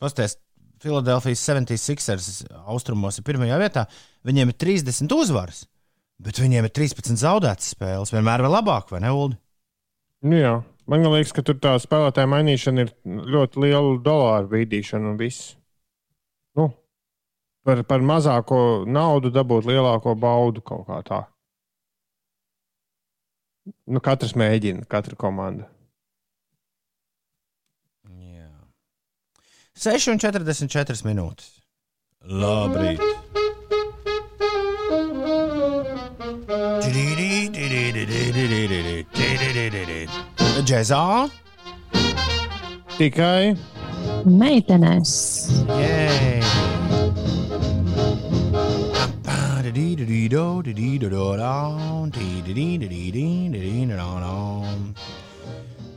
pasties, Filadelfijas 76ers austrumos ir pirmajā vietā, viņiem ir 30 uzvaras, bet viņiem ir 13 zaudētas spēles. Vienmēr var labāk, vai ne, Ulu? Nu jā. Man liekas, ka tur tā spēlētāja mainīšana ir ļoti liela dolāru bīdīšana un viss. Nu, par, par mazāko naudu dabūt lielāko baudu kaut kā tā. Nu, katrs mēģina, katra komanda. 6,44 minūtes. Labrīt! Džezā. Tikai meitenes. Yay.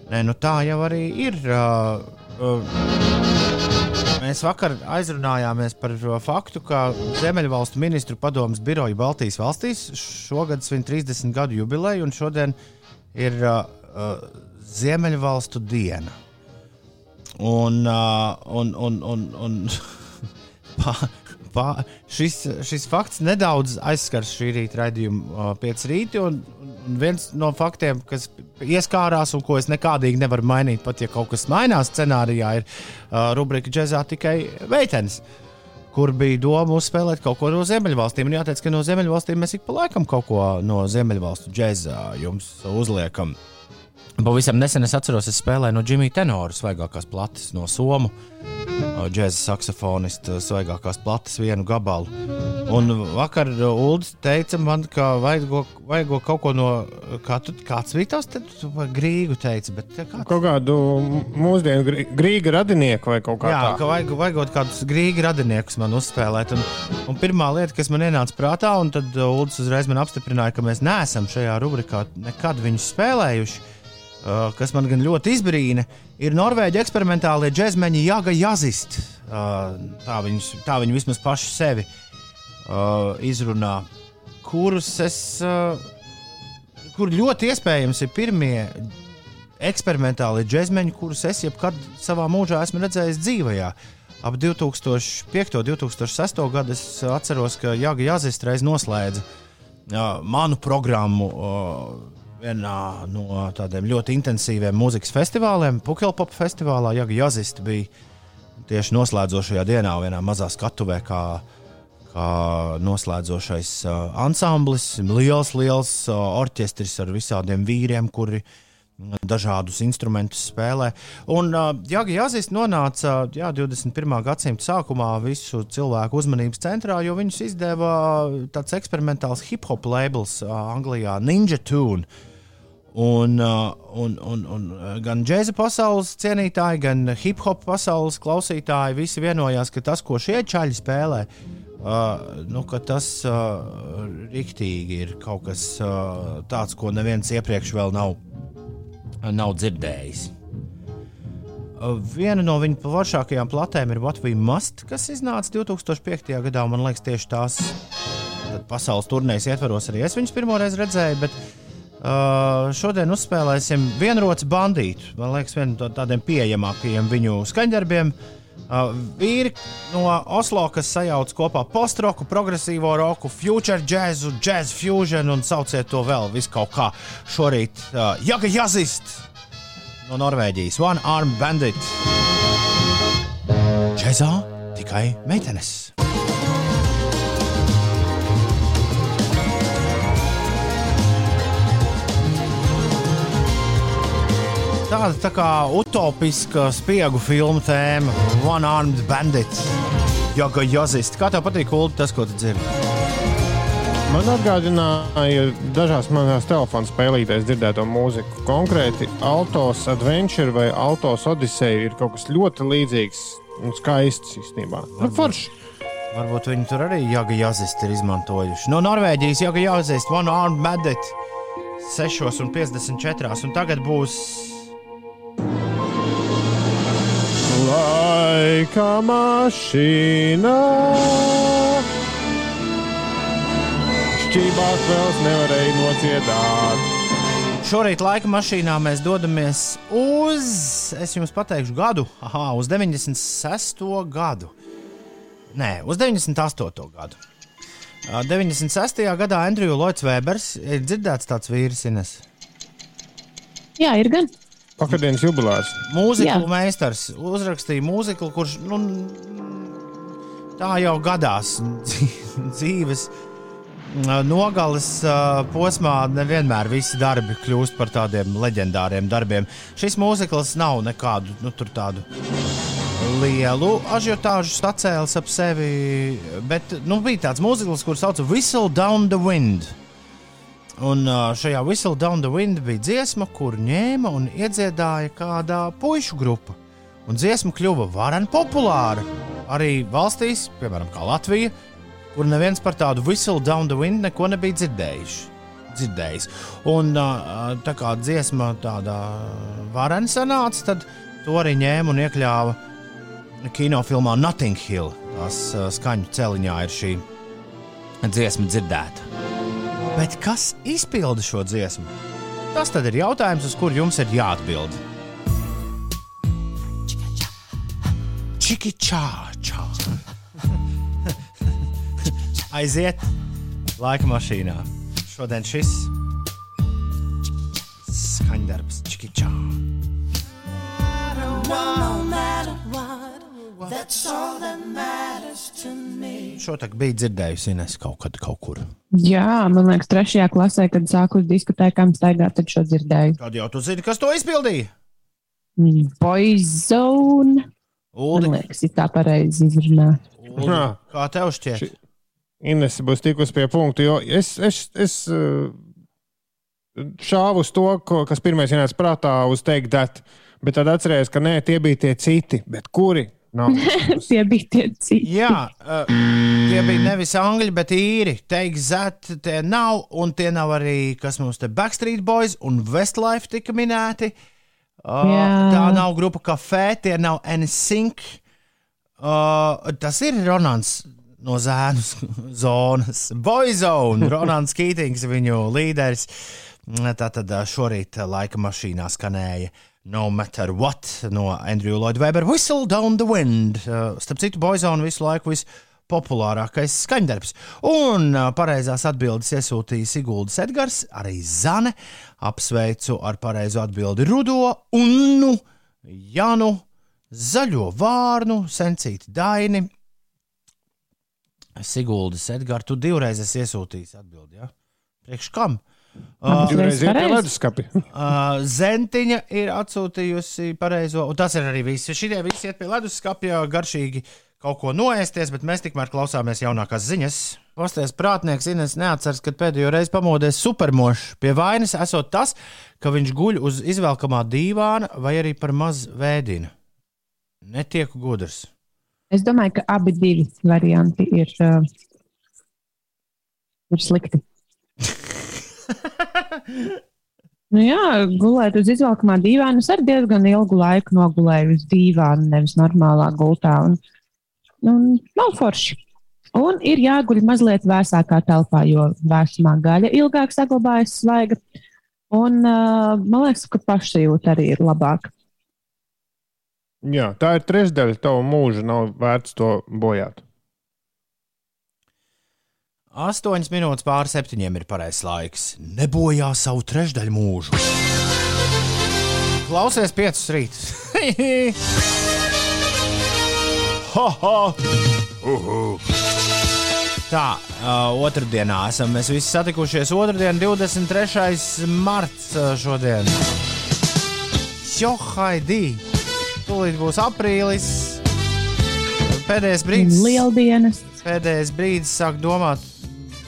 Nē, nu tā jau arī ir. Uh, Mēs vakar aizrunājāmies par faktu, ka Ziemeļvalstu ministru padomus biroja Baltijas valstīs šogad svin 30 gadu jubileju, un šodien ir uh, uh, Ziemeļvalstu diena. Un, uh, un, un, un, un pā, pā, šis, šis fakts nedaudz aizskars šī rīta raidījuma uh, pēc rīta. Un viens no faktiem, kas ieskārās un ko es nekādīgi nevaru mainīt, pat ja kaut kas mainās scenārijā, ir uh, rubrika džēzā tikai veitenis. Kur bija doma uzspēlēt kaut ko no Ziemeļvalstīm. Un jāteic, ka no Ziemeļvalstīm mēs ik pa laikam kaut ko no Ziemeļvalstu džēzā jums uzliekam. Pavisam nesen es atceros, es spēlēju no Jimmy Tenora svaigākās plates, no Somu džēza saksofonista svaigākās plates vienu gabalu. Un vakar Ulas teica man, ka vajago, vajago kaut ko no, kā tu, kāds bija tas, tad grīgu teica, bet kāds... Kaut kādu mūsdienu grīgu radinieku vai kaut kā Jā, tā. ka vajag, vajagot kādus grīgu radiniekus man uzspēlēt. Un, un pirmā lieta, kas man ienāca prātā, un tad Ulas uzreiz man apstiprināja, ka mēs neesam šajā rubrikā nekad viņus spēlējuši kas man gan ļoti izbrīna, ir Norvēģi eksperimentālie džekmeņi Jāga Jazist. Uh, tā, viņus, tā viņi vismaz paši sevi uh, izrunā, kurus es, kur ļoti iespējams ir pirmie eksperimentāli džekmeņi, kurus es jebkad savā mūžā esmu redzējis dzīvajā. Ap 2005. un 2006. gadu es atceros, ka Jāga Jāzis reiz noslēdza manu programmu. Vienā no tādiem ļoti intensīviem mūzikas festivāliem, Pukelpop festivālā. Jāga Jāzis bija tieši noslēdzošajā dienā, vienā mazā skatuvē, kā, kā noslēdzošais uh, ansamblis. Liels, liels uh, orķestris ar visādiem vīriem, kuri dažādus instrumentus spēlē. Un uh, Jāga Jāzis nonāca jā, 21. gadsimta sākumā visu cilvēku uzmanības centrā, jo viņus izdeva tāds eksperimentāls hip hop labels uh, Anglijā, Ninja Tune. Un, uh, un, un, un gan džēza pasaules cienītāji, gan hip hop pasaules klausītāji visi vienojās, ka tas, ko šie čaļi spēlē, uh, nu, tas uh, riktīgi ir kaut kas uh, tāds, ko neviens iepriekš vēl nav nav dzirdējis. Viena no viņa plašākajām platēm ir We Must, kas iznāca 2005. gadā. Man liekas, tieši tās pasaules turnīras ietvaros arī es viņus pirmoreiz redzēju. Bet, uh, šodien uzspēlēsim vienroci bandītu. Man liekas, viena no tādiem pieejamākajiem viņu skaņdarbiem. Uh, vīri no Oslo, kas sajauc kopā postroku, progresīvo roku, future jazzu, jazz fusion un sauciet to vēl visu kaut kā. Šorīt uh, Jaga Jazist no Norvēģijas, One Arm Bandit. Džezā tikai meitenes. Tāda tā kā utopiska spiegu filmu tēma, One Armed Bandit, Joga Jozist. Kā tev patīk, Ulu, tas, ko tu dzirdi? Man atgādināja dažās manās telefona spēlītēs dzirdēto mūziku. Konkrēti, Autos Adventure vai Autos Odyssey ir kaut kas ļoti līdzīgs un skaists īstenībā. Nu, forši. Varbūt viņi tur arī Jāga Jāzist ir izmantojuši. No Norvēģijas Jāga Jāzist, One Armed Bandit 6,54. Un tagad būs Laika mašīnā. Šķībās vēl nevarēja nocietāt. Šorīt laika mašīnā mēs dodamies uz, es jums pateikšu, gadu, aha, uz 96. gadu. Nē, uz 98. gadu. 96. gadā Andriju Lloyds Vēbers ir dzirdēts tāds vīrs, Ines. Jā, ir gan. Vakardienas jubileārs. Mūziklu meistars uzrakstīja mūziklu, kurš nu, tā jau gadās dzīves. Nogales uh, posmā nevienmēr visi darbi kļūst par tādiem leģendāriem darbiem. Šis mūzikls nav nekādu nu, tādu lielu ažiotāžu sacēlis ap sevi, bet nu, bija tāds mūzikls, kurš sauc Whistle Down the Wind. Un šajā Whistle Down the Wind bija dziesma, kur ņēma un iedziedāja kāda pušu grupa. Un dziesma kļuva varena populāra arī valstīs, piemēram, Latvija, kur neviens par tādu Whistle Down the Wind neko nebija dzirdējis. dzirdējis. Un tā kā dziesma tāda varena sanāca, tad to arī ņēma un iekļāva kinofilmā Notting Hill. Tās skaņu celiņā ir šī dziesma dzirdēta. Bet kas izpilda šo dziesmu? Tas tad ir jautājums, uz kuru jums ir jāatbild. Čiki čā, čā. Aiziet laika mašīnā. Šodien šis skaņdarbs, čiki čā. No matter what, that's all Šo tā bija dzirdējusi Ines kaut kad kaut kur. Jā, man liekas, trešajā klasē, kad sāku uz diskotēkām staigāt, tad šo dzirdēju. Tad jau tu zini, kas to izpildīja? Boyzone. Uldi, Man liekas, ir tā pareizi izrunāt. Uldi, kā tev šķiet? Ši- Ines būs tikus pie punkta, jo es, es, es uh, šāvu uz to, kas pirmais ienāca prātā, uz teikt, dat, bet tad atcerējos, ka nē, tie bija tie citi, bet kuri? Nav. Tie bija tie citi. Jā, uh, tie bija nevis angļi, bet īri. Teikt, zet, tie nav, un tie nav arī, kas mums te Backstreet Boys un Westlife tika minēti. Uh, Jā. tā nav grupa kafē, tie nav NSYNC. Uh, tas ir Ronans no zēnu zonas. Boyzone, Ronalds Kītings, viņu līderis. Tātad šorīt laika mašīnā skanēja No Matter What no Andrew Lloyd Webber Whistle Down the Wind. Starp citu, Boyzone visu laiku vispopulārākais skaņdarbs. Un pareizās atbildes iesūtīja Siguldas Edgars, arī Zane. Apsveicu ar pareizo atbildi Rudo, Unnu, Janu, Zaļo Vārnu, Sencīti Daini. Siguldas Edgars, tu divreiz esi iesūtījis atbildi. Ja? Priekš kam? Uh, Divreiz ir pie leduskapja. uh, Zentiņa ir atsūtījusi pareizo, un tas ir arī viss. Šie visi iet pie leduskapja garšīgi kaut ko noēsties, bet mēs tikmēr klausāmies jaunākās ziņas. Pasties prātnieks Ines neatceras, kad pēdējo reizi pamodies supermošs. Pie vainas esot tas, ka viņš guļ uz izvelkamā dīvāna vai arī par maz vēdina. Netieku gudrs. Es domāju, ka abi divi varianti ir, uh, ir slikti. nu jā, gulēt uz izvelkamā dīvāna. Es arī diezgan ilgu laiku nogulēju uz dīvāna, nevis normālā gultā. Un, un nav forši. Un ir jāguļ mazliet vēsākā telpā, jo vēsumā gaļa ilgāk saglabājas svaiga. Un uh, man liekas, ka pašsajūta arī ir labāka. Jā, tā ir trešdaļa tava mūža. Nav vērts to bojāt. Astoņas minūtes pāri septiņiem ir pareizais laiks. Nebojā savu trešdaļu mūžu. Klausies piecus rītus. ha, ha. Uhu. Tā, uh, otrdienā esam mēs visi satikušies. Otradien, 23. marts šodien. Johaidī! Tūlīt būs aprīlis. Pēdējais brīdis. Lieldienas. Pēdējais brīdis sāk domāt.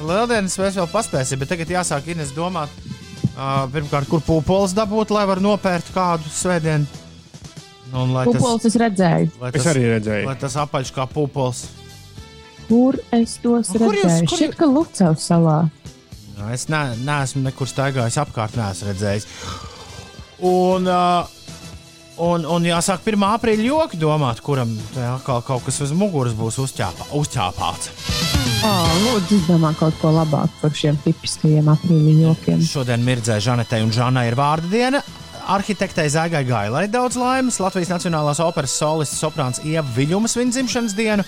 Lieldienas mēs vēl paspēsim, bet tagad jāsāk Ines domāt. Uh, pirmkārt, kur pūpoles dabūt, lai var nopērt kādu svētdienu. Nu, un, lai Pūpoles es redzēju. lai Es arī redzēju. Lai tas apaļš kā pūpoles. Kur es tos Kur jūs- redzēju? kur Šķiet, ka Lucavas salā. Jā, Es ne, neesmu nekur staigājis apkārt, neesmu redzējis. Un, uh, un, un jāsāk 1. aprīļa joki domāt, kuram atkal kaut kas uz muguras būs uzķāpā, uzķāpāts. Oh, lūdzu, izdomā kaut ko labāku par šiem tipiskajiem aprīļa jokiem. Šodien mirdzē Žanetei un Žanai ir vārda diena. Arhitektei Zāgai Gailai daudz laimes, Latvijas Nacionālās operas solists soprāns Ieva Viļņumas viņa dzimšanas dienu.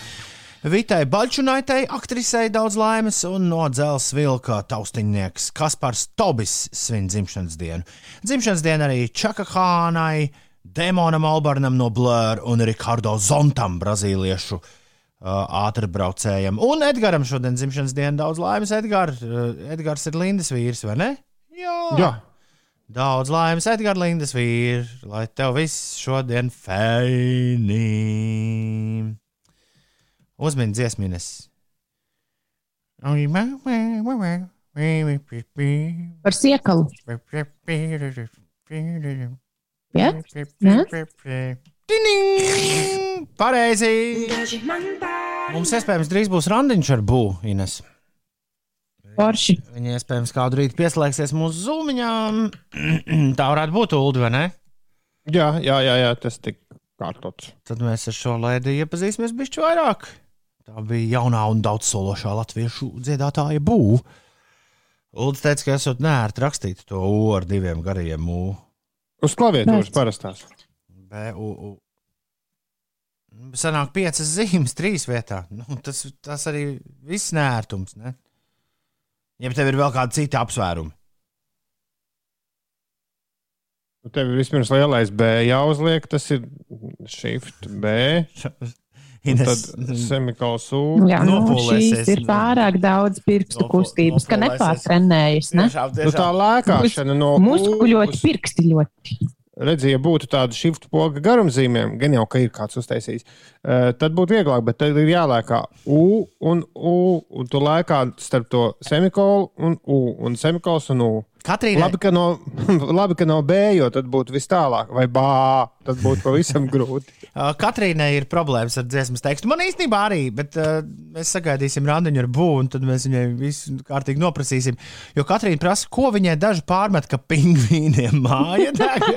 Vitai Baļķunaitai, aktrisei daudz laimes, un no dzelzceļa vilka taustiņnieks Kaspars Tobis svin dzimšanas dienu. Dzimšanas diena arī Čaka Hānai, Demonam Albarnam no Blur un Ricardo Zontam, brazīliešu uh, ātrbraucējam. Un Edgars šodien dzimšanas diena daudz laimes. Edgar, uh, Edgars ir Lindas vīrs, vai ne? Jā. Jā, Daudz laimes, Edgars Lindas vīrs, lai tev viss šodien feini. Uzmini dziesmīnes. Par siekalu. Jā? Nē? Tining! Pareizi! Mums iespējams drīz būs randiņš ar būvu, Ines. Forši. Viņa iespējams kādu rītu pieslēgsies mūsu zūmiņām. Tā varētu būt Ulu, vai ne? jā, jā, jā, jā tas tik kārtots. Tad mēs ar šo lēdi iepazīsimies bišķi vairāk. Tā bija jaunā un daudzsološā latviešu dziedātāja būva. Lūdzu, teica, ka esat nērti rakstīt to U ar diviem gariem U. Uz klaviatūras parastās. B, U, U. Sanāk piecas zīmes trīs vietā. Nu, tas, tas arī viss nērtums. Ne? Ja tev ir vēl kādi citi apsvērumi. Nu, Tev ir vispirms lielais B jāuzliek, tas ir shift B. U. Jā, nu, šīs ir pārāk daudz pirkstu Nopo- kustības, ka nopūlēsies. nepārtrenējas. Ne? Tiešām, Nu, tā tiešām. lēkāšana no uz- pirksti ļoti. Redzi, ja būtu tāda shift poga garumzīmēm, gan jau, ka ir kāds uztaisījis, eh, tad būtu vieglāk, bet tad ir jālēkā U un U, un tu lēkā starp to semikolu un U, un semikols un U. Katrīna, Labi, ka, no, labi, ka nav B, jo tad būtu vis tālāk, vai bā, tad būtu pavisam grūti. Uh, Katrīnai ir problēmas ar dziesmas tekstu. Man īstenībā arī, bet uh, mēs sagaidīsim randiņu ar būvu, un tad mēs viņai visu kārtīgi noprasīsim. Jo Katrīna prasa, ko viņai daži pārmet, ka pingvīniem māja deg.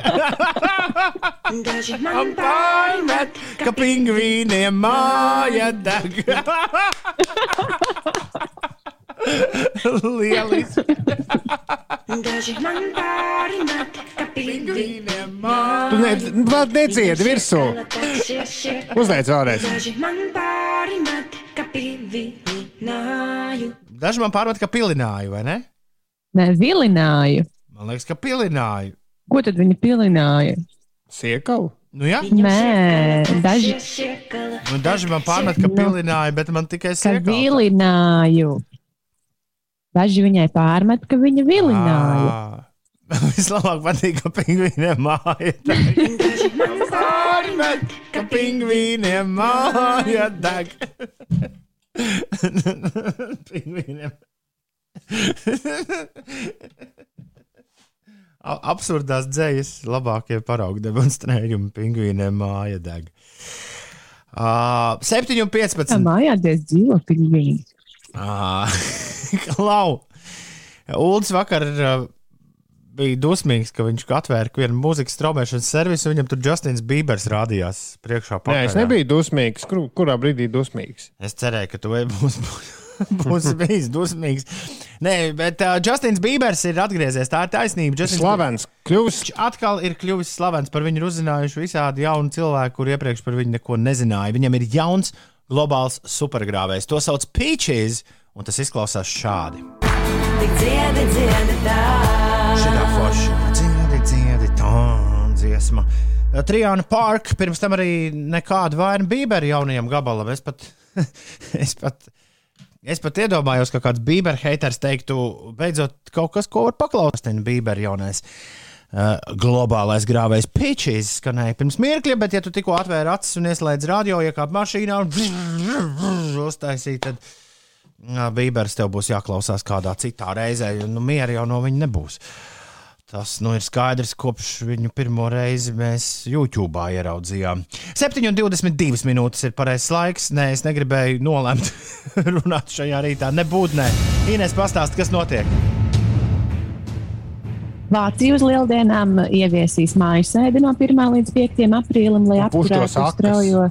Man pārmet, ka pingvīniem māja deg. Lieliski! Daži man pārmet, ka pingvīniem Tu ne, vēl nedziedi virsū. Uzliec vēlreiz. Daži man pārmet, ka pīvināju. Daži man pārmet, ka pilināju, vai ne? Nē, vilināju. Man liekas, ka pilināju. Ko tad viņi pilināja? Siekalu. Nu, jā, Nē, daži nu, daži man pārmet, ka pilināju, bet man tikai ka sēkā. vilināju. Daži viņai pārmet, ka viņa vilināja. Vislabāk patīk, ka pingvīniem māja Pārmet, ka pingvīniem māja deg. pingvīniem. Absurdās dzējas labākie paraugu demonstrējumi pingvīniem māja deg. Uh, 7 un Tā 15. mājā diez dzīvo pingvīni. Klau! Ulds vakar uh, bija dusmīgs, ka viņš atvēra vienu mūzikas straumēšanas servisu. Viņam tur Justins Bībers rādījās priekšā. Nē, es nebiju dusmīgs. Kur, kurā brīdī dusmīgs? Es cerēju, ka tu būsi, būsi bijis dusmīgs. Nē, bet uh, Justins Bībers ir atgriezies. Tā ir taisnība. Justins Slavens, kļūst. Viņš atkal ir kļuvis slavens. Par viņu ir uzzinājuši visādi jauni cilvēki, kuriem iepriekš par viņu neko nezināja. Viņam ir jauns globāls supergrāvējs. To sauc Peaches, un tas izklausās šādi. tik dziedi, dziedi tā. Šitā forša. Dziedi, dziedi, tā dziesma. Trijāna Park, pirms tam arī nekāda vaina Bībera jaunajam gabalam. Es pat, es pat, es pat iedomājos, ka kāds Bībera haters teiktu, beidzot kaut kas, ko var paklausīt. Bībera jaunais. Uh, globālais grāvējs Pitches skanēja pirms mirkļa, bet, ja tu tikko atvēri acis un ieslēdz radio, iekāp mašīnā un uztaisīji, tad uh, Bībers tev būs jāklausās kādā citā reizē, jo nu, miera jau no viņa nebūs. Tas nu, ir skaidrs, kopš viņu pirmo reizi mēs YouTube ieraudzījām. 7,22 minūtes ir pareizais laiks. Nē, es negribēju nolemt runāt šajā rītā. Nebūtu, nē. Ines, pastāst, kas notiek. Vācija uz lieldienām ieviesīs mājas sēdi no 1. līdz 5. aprīlim, lai tos apturētu straujo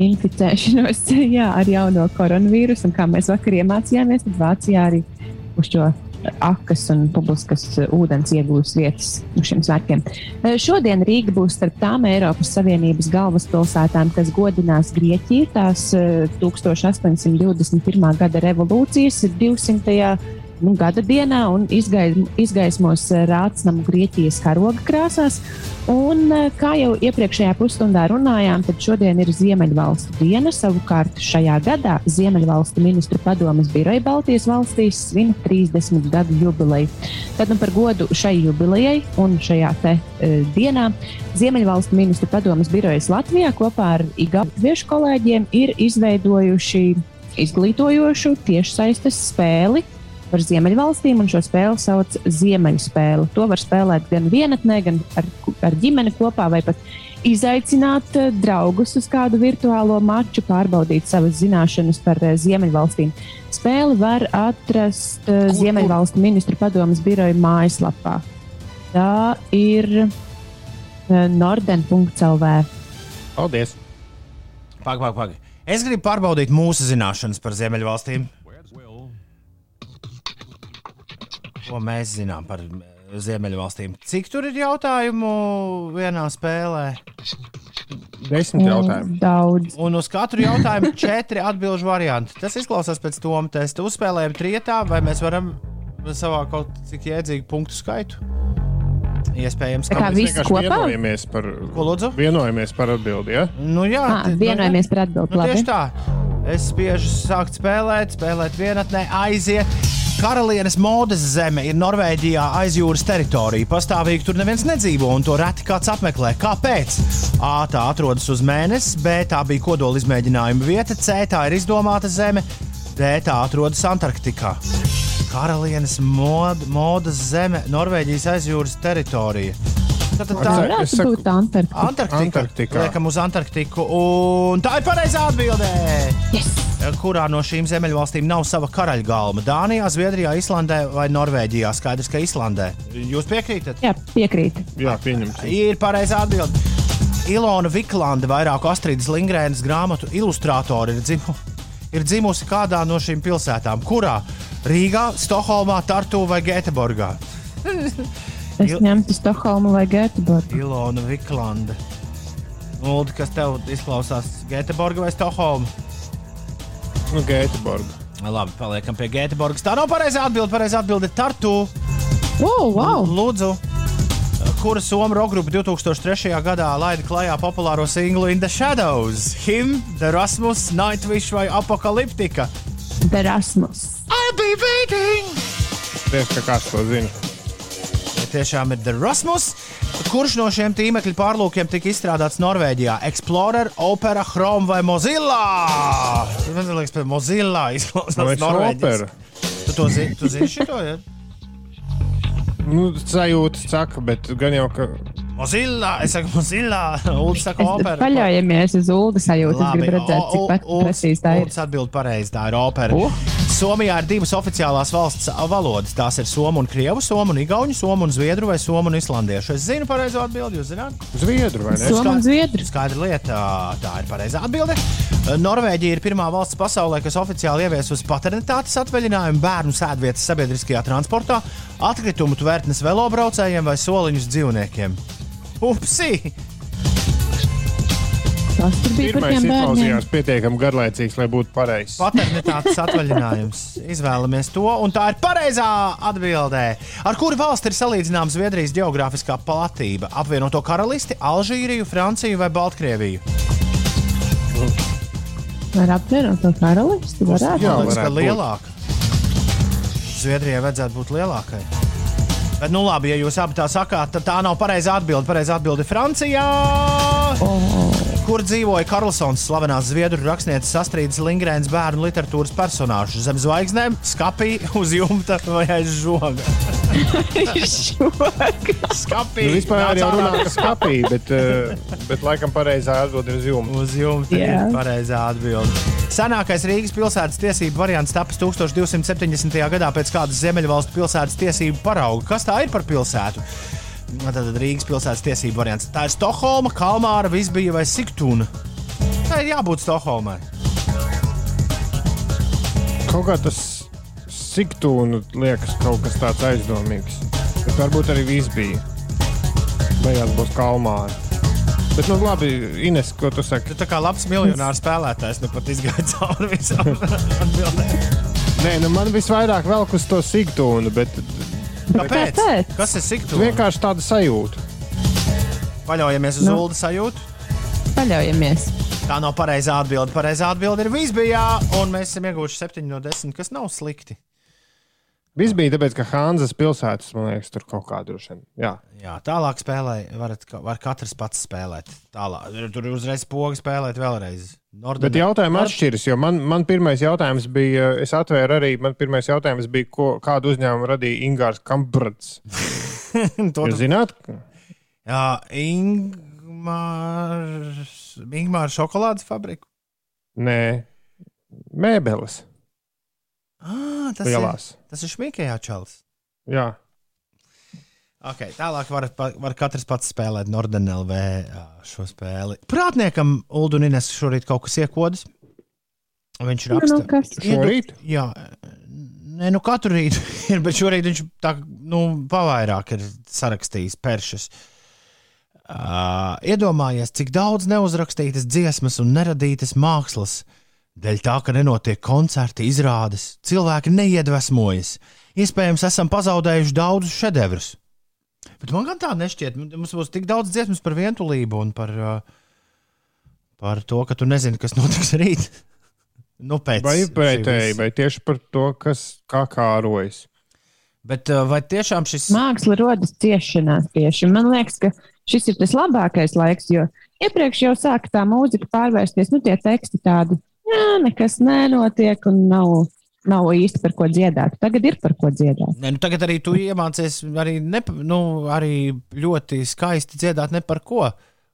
inficēšanos jā, ar jauno koronavīrusu. Un kā mēs vakar iemācījāmies, tad Vācijā arī uz šo akas un publiskas ūdens iegūs vietas uz šiem svētkiem. Eh, Šodien Rīga būs starp tām Eiropas Savienības galvaspilsētām, kas godinās Grieķiju. Tās eh, 1821. gada revolūcijas ir 200 nu, gada dienā un izgai- izgaismos eh, Rātsnamu Grieķijas karoga krāsās. Un, eh, kā jau iepriekšējā pusstundā runājām, tad šodien ir Ziemeļvalstu diena. Savukārt šajā gadā Ziemeļvalstu ministru padomas biroja Baltijas valstīs svin 30 gadu jubileju. Tad nu, par godu šai jubilejai un šajā te, uh, dienā Ziemeļvalstu ministru padomas birojas Latvijā kopā ar Igaunijas kolēģiem ir izveidojuši izglītojošu tiešsaistes spēli par Ziemeļvalstīm, un šo spēli sauc par Ziemeļspēli. To var spēlēt gan vienatnē, gan ar, ar ģimeni kopā, vai pat izaicināt eh, draugus uz kādu virtuālo maču, pārbaudīt savas zināšanas par eh, Ziemeļvalstīm. Spēli var atrast eh, Kur- Ziemeļvalstu ministru padomas biroja mājaslapā. Tā ir norden.lv. Paldies! Pagaid, pagaid, pagaid. Es gribu pārbaudīt mūsu zināšanas par Ziemeļvalstīm. Ko mēs zinām par eh, Ziemeļvalstīm? Cik tur ir jautājumu vienā spēlē? Desmit jautājumi. Daudz. Un uz katru jautājumu četri atbildžu varianti. Tas izklausās pēc Toma testa. Uzspēlējam trietā, vai mēs varam savākt kaut cik jēdzīgu punktu skaitu? Iespējams, ka visi Vienkārši kopā? vienojamies par, vienojamies par atbildi. Ja? Nu, jā, Ah, tad- vienojamies par atbildi. Nu, labi. tieši tā. Es spiežu sākt spēlēt, spēlēt vienatnē, aiziet. Karalienes modes zeme ir Norvēģijā aizjūras teritorija. Pastāvīgi tur neviens nedzīvo, un to reti kāds apmeklē. Kāpēc? A. Tā atrodas uz mēnesi, B. Tā bija kodola izmēģinājuma vieta, C. Tā ir izdomāta zeme, D. Tā atrodas Antarktikā. Karalienes mod, modes zeme, Norvēģijas aizjūras teritorija. Tātad tā ir saku- būt Antarktika. Antarktika. Liekam uz Antarktiku. Un tā ir pareizā atbildē. Yes. Kurā no šīm ziemeļvalstīm nav sava karaļgalma? Dānijā, Zviedrijā, Islandē vai Norvēģijā? Skaidrs, ka Islandē. Jūs piekrītat? Jā, piekrīt. Jā, pieņemsim. Ir pareizā atbilde. Ilona Viklanda, vairāku Astrīdas Lingrēnas grāmatu ilustrātori, ir, dzimu, ir dzimusi kādā no šīm pilsētām. Kurā? Rīgā, Stokholmā, Tartu vai Gēteborgā? Es Jo- ņemtu Stokholmu vai Göteborgu. Ilona Viklanda. Ulu, kas tev izklausās? Gēteborga vai Stokholma? Nu, Gēteborga. Labi, paliekam pie Gēteborgas. Tā nav pareizā atbilde. Pareizā atbilde ir Tartu. Oh, wow! Lūdzu, kura Somijas roka grupa 2003. gadā laida klajā populāro singlu In the Shadows? Him, The Rasmus, Nightwish vai Apokaliptika? Derasmus. I'll be waiting! Tieši kā kāds to zina. Tiešām ir The Rasmus? Kurš no šiem tīmekļa pārlūkiem tika izstrādāts Norvēģijā? Explorer, Opera, Chrome vai Mozilla? Man liekas, ka Mozilla izklausās opera? Tu to zini? Tu zini šito, ja? Nu, sajūta saka, bet gan jau, ka Mozilla, es saku Mozilla, Ulus saka opera. Paļaujamies uz Ulu sajūtu. Es gribu redzēt, cik pat precīzi tā ir. Ulus atbild pareizi, tā ir opera. O. Somijā ir divas oficiālās valsts valodas. Tās ir somu un krievu, somu un igauņu, somu un zviedru vai somu un islandiešu. Es zinu pareizo atbildi, jūs zināt? Zviedru vai ne? Somu un Zviedru. Skaidra lieta, tā ir pareizā atbilde. Norvēģija ir pirmā valsts pasaulē, kas oficiāli ieviesusi paternitātes atvaļinājumu bērnu sēdvietas sabiedriskajā transportā, atkritumu tvērtnes velobraucējiem vai soliņus dzīvniekiem. Upsi! Tas bija Pirmais izklausījās pietiekami garlaicīgs, lai būtu pareizs. Paternitātes atvaļinājums. Izvēlamies to, un tā ir pareizā atbildē. Ar kuru valsti ir salīdzināma Zviedrijas geogrāfiskā platība? Apvienoto karalisti, Alžīriju, Franciju vai Baltkrieviju? Var apvienot to karalisti? Varētu būt. lielāka. Zviedrijai vajadzētu būt lielākai. Bet, nu labi, ja jūs abi tā sakāt, tad tā nav pareizā atbilde. Pareizā atbilde ir Francijā. Kur dzīvoja Karlsons, slavenās zviedru rakstnieces sastrīdas Lingrēnas bērnu literatūras personāžs? Zem zvaigznēm, skapī, uz jumta vai aiz žoga? Skapī! Nu, vispār jau runā, ka skapī, bet, eh, bet laikam pareizā atbild ir uz jumta. Uz jumta Jā. ir pareizā atbilde. Senākais Rīgas pilsētas tiesību variants tapas 1270. gadā pēc kādas Ziemeļvalstu pilsētas tiesību parauga. Kas tā ir par pilsētu? Tad Rīgas pilsētas tiesību variants. Tā ir Stokholma, Kalmāra, Visbija vai Siktūna. Tā ir jābūt Stokholmai. Kaut kā tas siktūnu liekas kaut kas tāds aizdomīgs. Bet varbūt arī viss bija. Beigās būs kalmāri. Bet, nu, labi, Ines, ko tu saki? Tu tā kā labs miljonārs spēlētājs, nu pat izgāja cauri visam atbildēm. Nē, nu, man visvairāk velk uz to siktūnu, bet Kāpēc? Kāpēc? Kas ir Siktūna? vienkārši tāda sajūta. Paļaujamies uz Nu. Ulu sajūtu. Paļaujamies. Tā nav pareizā atbilde. Pareizā atbilde ir Visbijā, un mēs esam ieguvuši 7 no 10, kas nav slikti. Viss bija tāpēc, ka Hanzas pilsētas, man liekas, tur kaut kā droši vien. Jā, Jā, tālāk spēlē, varat, var katrs pats spēlēt. Tālāk, tur uzreiz poga spēlēt vēlreiz. Norden... Bet jautājumi atšķiras, jo man, man pirmais jautājums bija, es atvēru arī, man pirmais jautājums bija, ko, kādu uzņēmumu radīja Ingūns Kamprats. to, Jūs zināt? jā, Ingmārs, Ingmārs šokolādes fabriku. Nē, mēbeles Ah, tas, ir, lielās. tas ir šmīkajā čalis. Jā, Okay, tālāk var, var katrs pats spēlēt Norden LV ā, šo spēli. Prātniekam Uldunines šorīt kaut kas iekodas. Viņš Nu, raksta. nu, kas? šorīt. Jā, nē, nu katru rītu ir, bet šorīt viņš tā, nu, pavairāk ir sarakstījis peršas. Uh, iedomājies, cik daudz neuzrakstītas dziesmas un neradītas mākslas. Dēļ tā, ka nenotiek koncerti, izrādes, cilvēki neiedvesmojas. Iespējams, esam pazaudējuši daudzus šedevrus. Bet man gan tā nešķiet. Mums būs tik daudz dziesmas par vientulību un par, uh, par to, ka tu nezini, kas notiks rīt. Nu, pēc Vai pretēji, vai tieši par to, kas kā kārojas. Bet uh, vai tiešām šis Māksla rodas ciešanās tieši. Man liekas, ka šis ir tas labākais laiks, jo iepriekš jau sāka tā mūzika pārvērsties, nu tie teksti tādi, jā, nekas nenotiek un nav, nav īsti par ko dziedāt. Tagad ir par ko dziedāt. Ne, nu tagad arī tu iemācies arī, ne, nu, arī ļoti skaisti dziedāt ne par ko.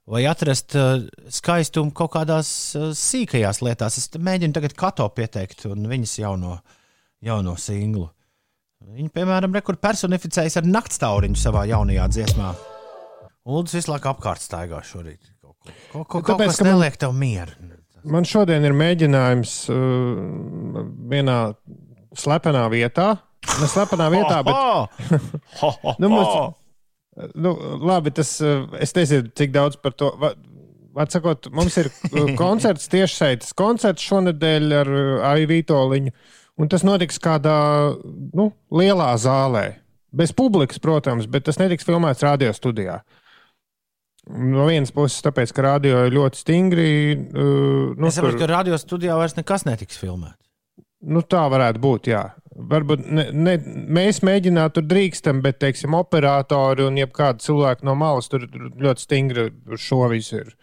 Vai atrast uh, skaistumu kaut kādās uh, sīkajās lietās. Es mēģinu tagad kato pieteikt un viņas jauno, jauno singlu. Viņa, piemēram, rekur personificējas ar naktstauriņu savā jaunajā dziesmā. Lūdzu, visu laiku apkārt staigā šorīt. Kaut Kaut, kaut, kaut Tāpēc, kas neliek tev mieru. Man šodien ir mēģinājums uh, vienā slepenā vietā. Ne slepenā vietā, bet. Nu, mums, nu, labi, tas, uh, es nezinu, cik daudz par to. Va- Var sakot, mums ir uh, koncerts tiešsaites koncerts šonadēļ ar uh, Aiju Vitoļiņu. Un tas notiks kādā nu, lielā zālē. Bez publikas, protams, bet tas netiks filmēts radio studijā. No vienas puses, tāpēc, ka radio ir ļoti stingri. Uh, nu, Es saprotu, tur- ka radio studijā vairs nekas netiks filmēts. Nu, tā varētu būt. Jā. Varbūt ne, ne, mēs mēģinām tur drīkstam, bet, teiksim, operatori un jebkādi cilvēki no malas tur ļoti stingri šo visu ir.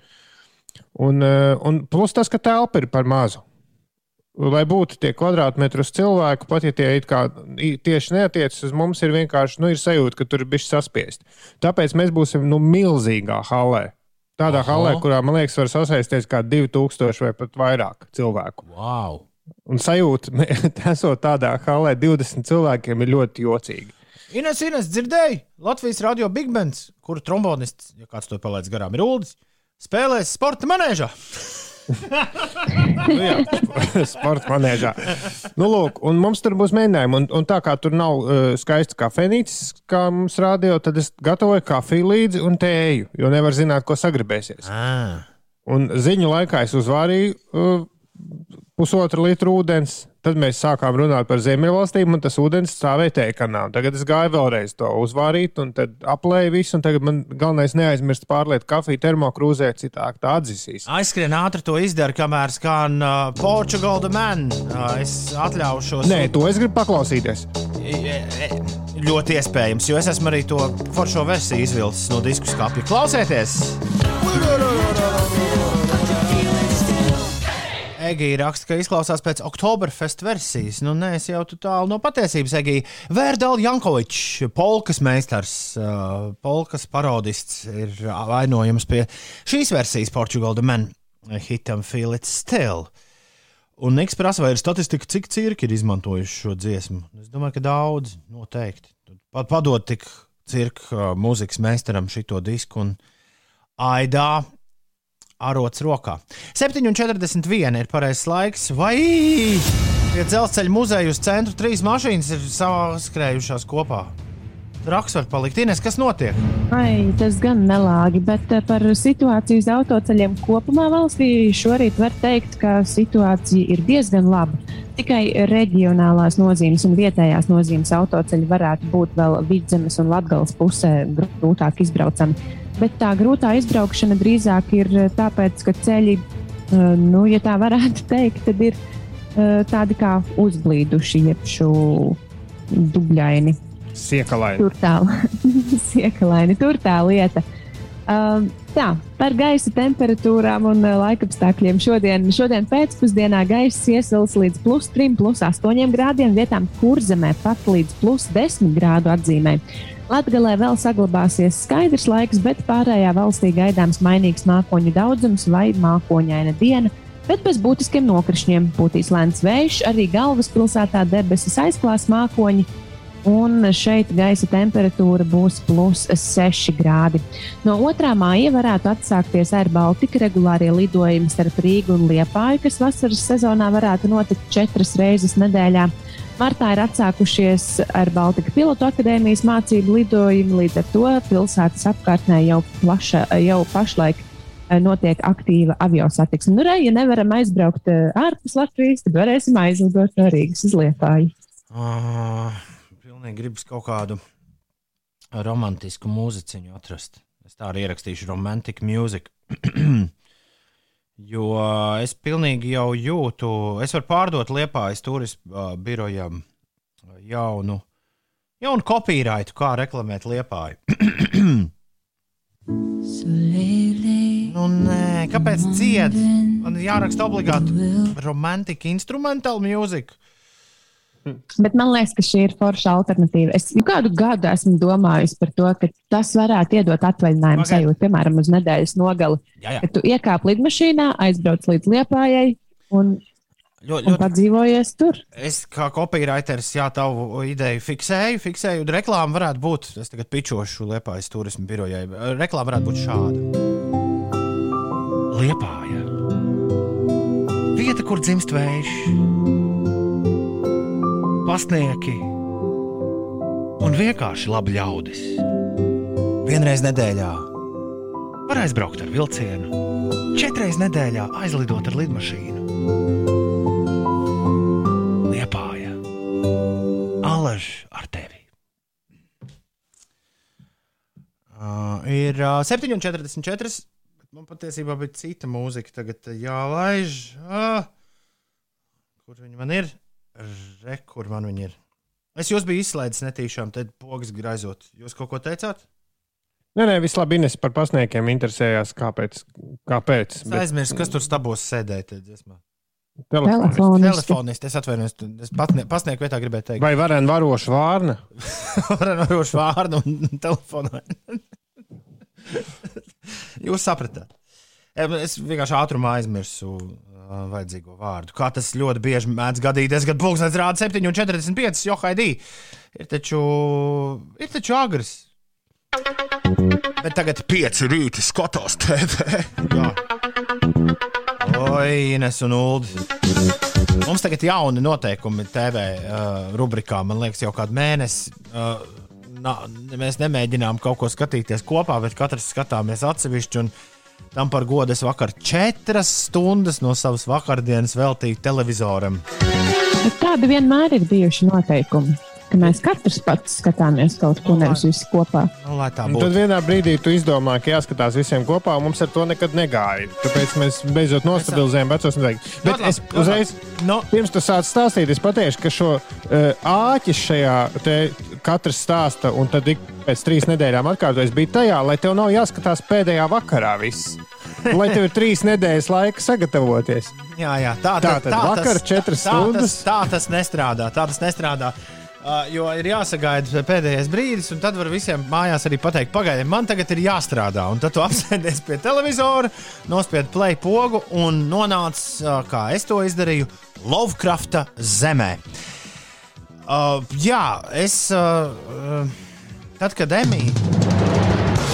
Un, eh, un plus tas, ka telpa ir par mazu. Lai būtu tie kvadrātmetri uz cilvēku, pat ja tie it kā tieši neatiecas uz mums, ir vienkārši nu, ir sajūta, ka tur ir bijis saspiest. Tāpēc mēs būsim nu, milzīgā halē. Tādā Aha. halē, kurā, man liekas, var sasēsties kā 2000 vai pat vairāk cilvēku. Wow! Un sajūta, esot tādā halē, 20 cilvēkiem ir ļoti jocīgi. Ines, Ines, dzirdēji? Latvijas radio Big Bands, kuru trombonists, ja kāds to palaidis garām, ir Uldis, spēlēs sporta manēžā. Nu, jā, sporta manēžā. Nu, lūk, un mums tur būs mēģinājumi. Un, un tā kā tur nav uh, skaists kafejnīcis, kā mums rādīja, tad es gatavoju kafiju līdzi un tēju, jo nevar zināt, ko sagribēsies. Ah. Un ziņu laikā es uzvārīju uh, pusotru litru ūdens. Tad mēs sākām runāt par Ziemeļvalstīm, un tas ūdens stāvēja tēkanā. Tagad es gāju vēlreiz to uzvārīt, un tad aplēju visu. un Tagad man galvenais neaizmirst pārliet kafiju termokrūzē, citādi tā atdzisīs. Aizskrien ātri to izdara, kamēr skan uh, Portugal the Man. Uh, es atļaušos. Nē, to es gribu paklausīties. Ļoti iespējams, jo es esmu arī to foršo versiju izvilcis no disku skāpja. Klausieties! Egija raksta, ka izklausās pēc Oktoberfest versijas. Nu, nē, es jau tālu no patiesības. Egija Vērdāla Jankovičs, polkas meistars, uh, polkas parodists, ir vainojams pie šīs versijas Portugal the Man hitam Feel It Still. Un Niks prasa, vai ir statistika, cik cirki ir izmantojuši šo dziesmu. Es domāju, ka daudz, noteikti. Pat padod tik cirka uh, mūzikas meistaram šito disku un aidā arots rokā. 7,41 ir pareizais laiks, vai pie dzelzceļa muzeja uz centru trīs mašīnas ir saskrējušās kopā. Raks var palikt. Ines, kas notiek? Ai, tas gan nelāgi, bet eh, par situāciju uz autoceļiem kopumā valstī šorīt var teikt, ka situācija ir diezgan laba. Tikai reģionālās nozīmes un vietējās nozīmes autoceļi varētu būt vēl vidzemes un latgales pusē grūtāk izbraucami. Bet tā grūtā izbraukšana drīzāk ir eh, tāpēc, ka ceļi, eh, nu, ja tā varētu teikt, tad ir eh, tādi kā uzblīduši, jeb šo dubļaini. Siekalaini. Tur tā, siekalaini, tur tā lieta. Um, tā, par gaisa temperatūrām un laikapstākļiem. Šodien, šodien pēcpusdienā gaisa iesils līdz plus 3, plus 8 grādiem, vietām kurzemē pat līdz plus 10 grādu atzīmē. Latvijā vēl saglabāsies skaidrs laiks, bet pārējā valstī gaidāms mainīgs mākoņu daudzums vai mākoņaina diena. Bet bez būtiskiem nokrišņiem būtīs lēns vējš, arī galvaspilsētā debesis aizklās mākoņi, un šeit gaisa temperatūra būs plus 6 grādi. No 2. māja varētu atsākties Air Baltica regulārie lidojumi starp Rīgu un Liepāju, kas vasaras sezonā varētu notikt četras reizes nedēļā. Martā ir atsākušies ar Baltika pilotu akadēmijas mācību lidojumi, līdz ar to pilsētas apkārtnē jau, plaša, jau pašlaik eh, notiek aktīva avio satiksme. Nu, re, ja nevaram aizbraukt eh, ārpus Latvijas, tad varēsim aizlidot no Rīgas uz Liepāju. Uh, pilnīgi gribas kaut kādu romantisku mūziķiņu atrast. Es tā arī ierakstīšu romantic music. jo es pilnīgi jau jūtu, es varu pārdot Liepājas turismu birojam jaunu, jaunu kopīraitu, kā reklamēt Liepāju. nu, nē, kāpēc ciet? Man jāraksta obligāti romantika instrumentāla mūzika. Bet man liekas, ka šī ir forša alternatīva. Es jau kādu gadu esmu domājis par to, ka tas varētu iedot atvaļinājumu Ok. okay. sajūtu, piemēram, uz nedēļas nogali. Jā, jā. Kad tu iekāp lidmašīnā, aizbrauc līdz Liepājai un, Ļoti, ļoti padzīvojies tur. Es kā kopīraiters, jā, tavu ideju fiksēju, fiksēju. un Reklāma varētu būt, es tagad pičošu Liepājas turismu birojai. Reklāma varētu būt šāda. Liepāja. Vieta, kur dzimst vējš, pasnieki un vienkārši labi ļaudis. Vienreiz nedēļā var aizbraukt ar vilcienu, četras nedēļā aizlidot ar lidmašīnu. Liepāja, alaž ar tevi. Uh, ir uh, 7,44. Man patiesībā bija cita mūzika. Tagad uh, jālaiž. Uh, kur viņi man ir? Re, kur man viņi ir? Es jūs biju izslaidis netīšām, tad pogas graizot. Jūs kaut ko teicāt? Nē, nē, viss labi. Ines par pasniekiem interesējās, kāpēc. kāpēc Es aizmirsu, kas tur stabos sēdēja. Telefoniski. Telefonisti, es atvainojos. Es pasnieku vietā gribēju teikt, Vai varēja varošu vārnu? varošu vārdu un telefonā. Jūs sapratāt. Es vienkārši ātrumā aizmirsu uh, vajadzīgo vārdu. Kā tas ļoti bieži mēdz gadīties, kad pulkstenis rāda 7,45. Jo haidī ir taču, ir taču agrs. Bet tagad pieci rīti skatās TV. Jā. Oi, Ines un Ulu. Mums tagad ir jauni noteikumi TV uh, rubrikā. Man liekas, jau kādu mēnesi. Uh, na, mēs nemēģinām kaut ko skatīties kopā, bet katrs skatāmies atsevišķi. un Tam par godu es vakar četras stundas no savas vakardienas veltīju televizoram. Bet tādi vienmēr ir bijuši noteikumi. Ka mēs katrs pats skatāmies kaut ko, nevis visi kopā. Nu, lai tā Un tad vienā brīdī tu izdomā, ka jāskatās visiem kopā, un mums ar to nekad negāja. Tāpēc mēs beidzot nostabilizējām vecos noteikumus. Bet labi, es uzreiz, No, pirms tu sāc stāstīt, es pateikšu, ka šo uh, āķi šajā te katrs stāsta, un tad ik pēc trīs nedēļām atkārtojas, bija tajā, lai tev nav jāskatās pēdējā vakarā viss. Lai tev ir trīs nedēļas laika sagatavoties. jā, jā, tā, Tā tad vakar četras tā, stundas. Tas, tā tas nestrādā. Tā tas nestrādā. Uh, jo ir jāsagaida pēdējais brīdis, un tad var visiem mājās arī pateikt, pagaidiet, man tagad ir jāstrādā. Un tad tu apsēdies pie televizora, nospied play pogu un nonāc, uh, kā es to izdarīju, Lovecrafta zemē. Uh, jā, es. Uh, uh, tad, kad Emīļa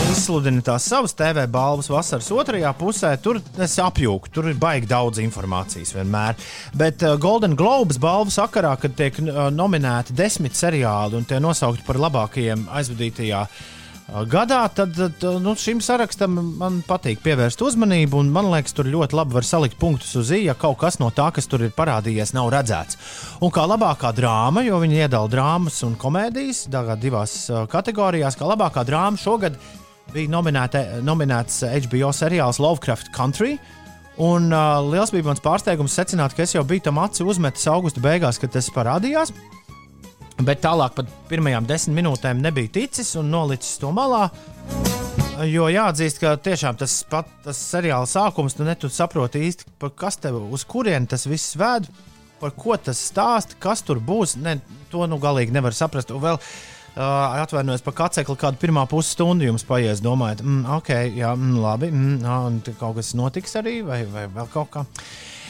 izsludina tās savas TV balvas vasaras otrajā pusē, tur es apjūku. Tur ir baigi daudz informācijas vienmēr. Bet uh, Golden Globes balvu sakarā, kad tiek uh, nominēti desmit seriāli un tie nosaukti par labākajiem aizvadītajā uh, gadā, tad uh, nu, šim sarakstam man patīk pievērst uzmanību. Man liekas, tur ļoti labi var salikt punktus uz īja, ja kaut kas no tā, kas tur ir parādījies, nav redzēts. Un kā labākā drāma, jo viņi iedala drāmas un komēdijas divās uh, kategorijās, kā labākā drāma šogad bija nominēta, nominēts HBO seriāls Lovecraft Country. Un uh, liels bija mans pārsteigums secināt, ka es jau biju tam aci uzmetis augusta beigās, kad tas parādījās. Bet tālāk par pirmajām desmit minūtēm nebija ticis un nolicis to malā. Jo jāatzīst, ka tiešām tas pat tas seriāla sākums, tu netu saproti īsti, kas tev uz kurien tas viss ved, par ko tas stāsta, kas tur būs. Ne, to nu galīgi nevar saprast. Un vēl uh, atvainojos par kacekli, kādu pirmā pusstundu jums paies, domājot, mm, ok, jā, mm, labi, mm, ā, un te kaut kas notiks arī, vai, vai vēl kaut kā.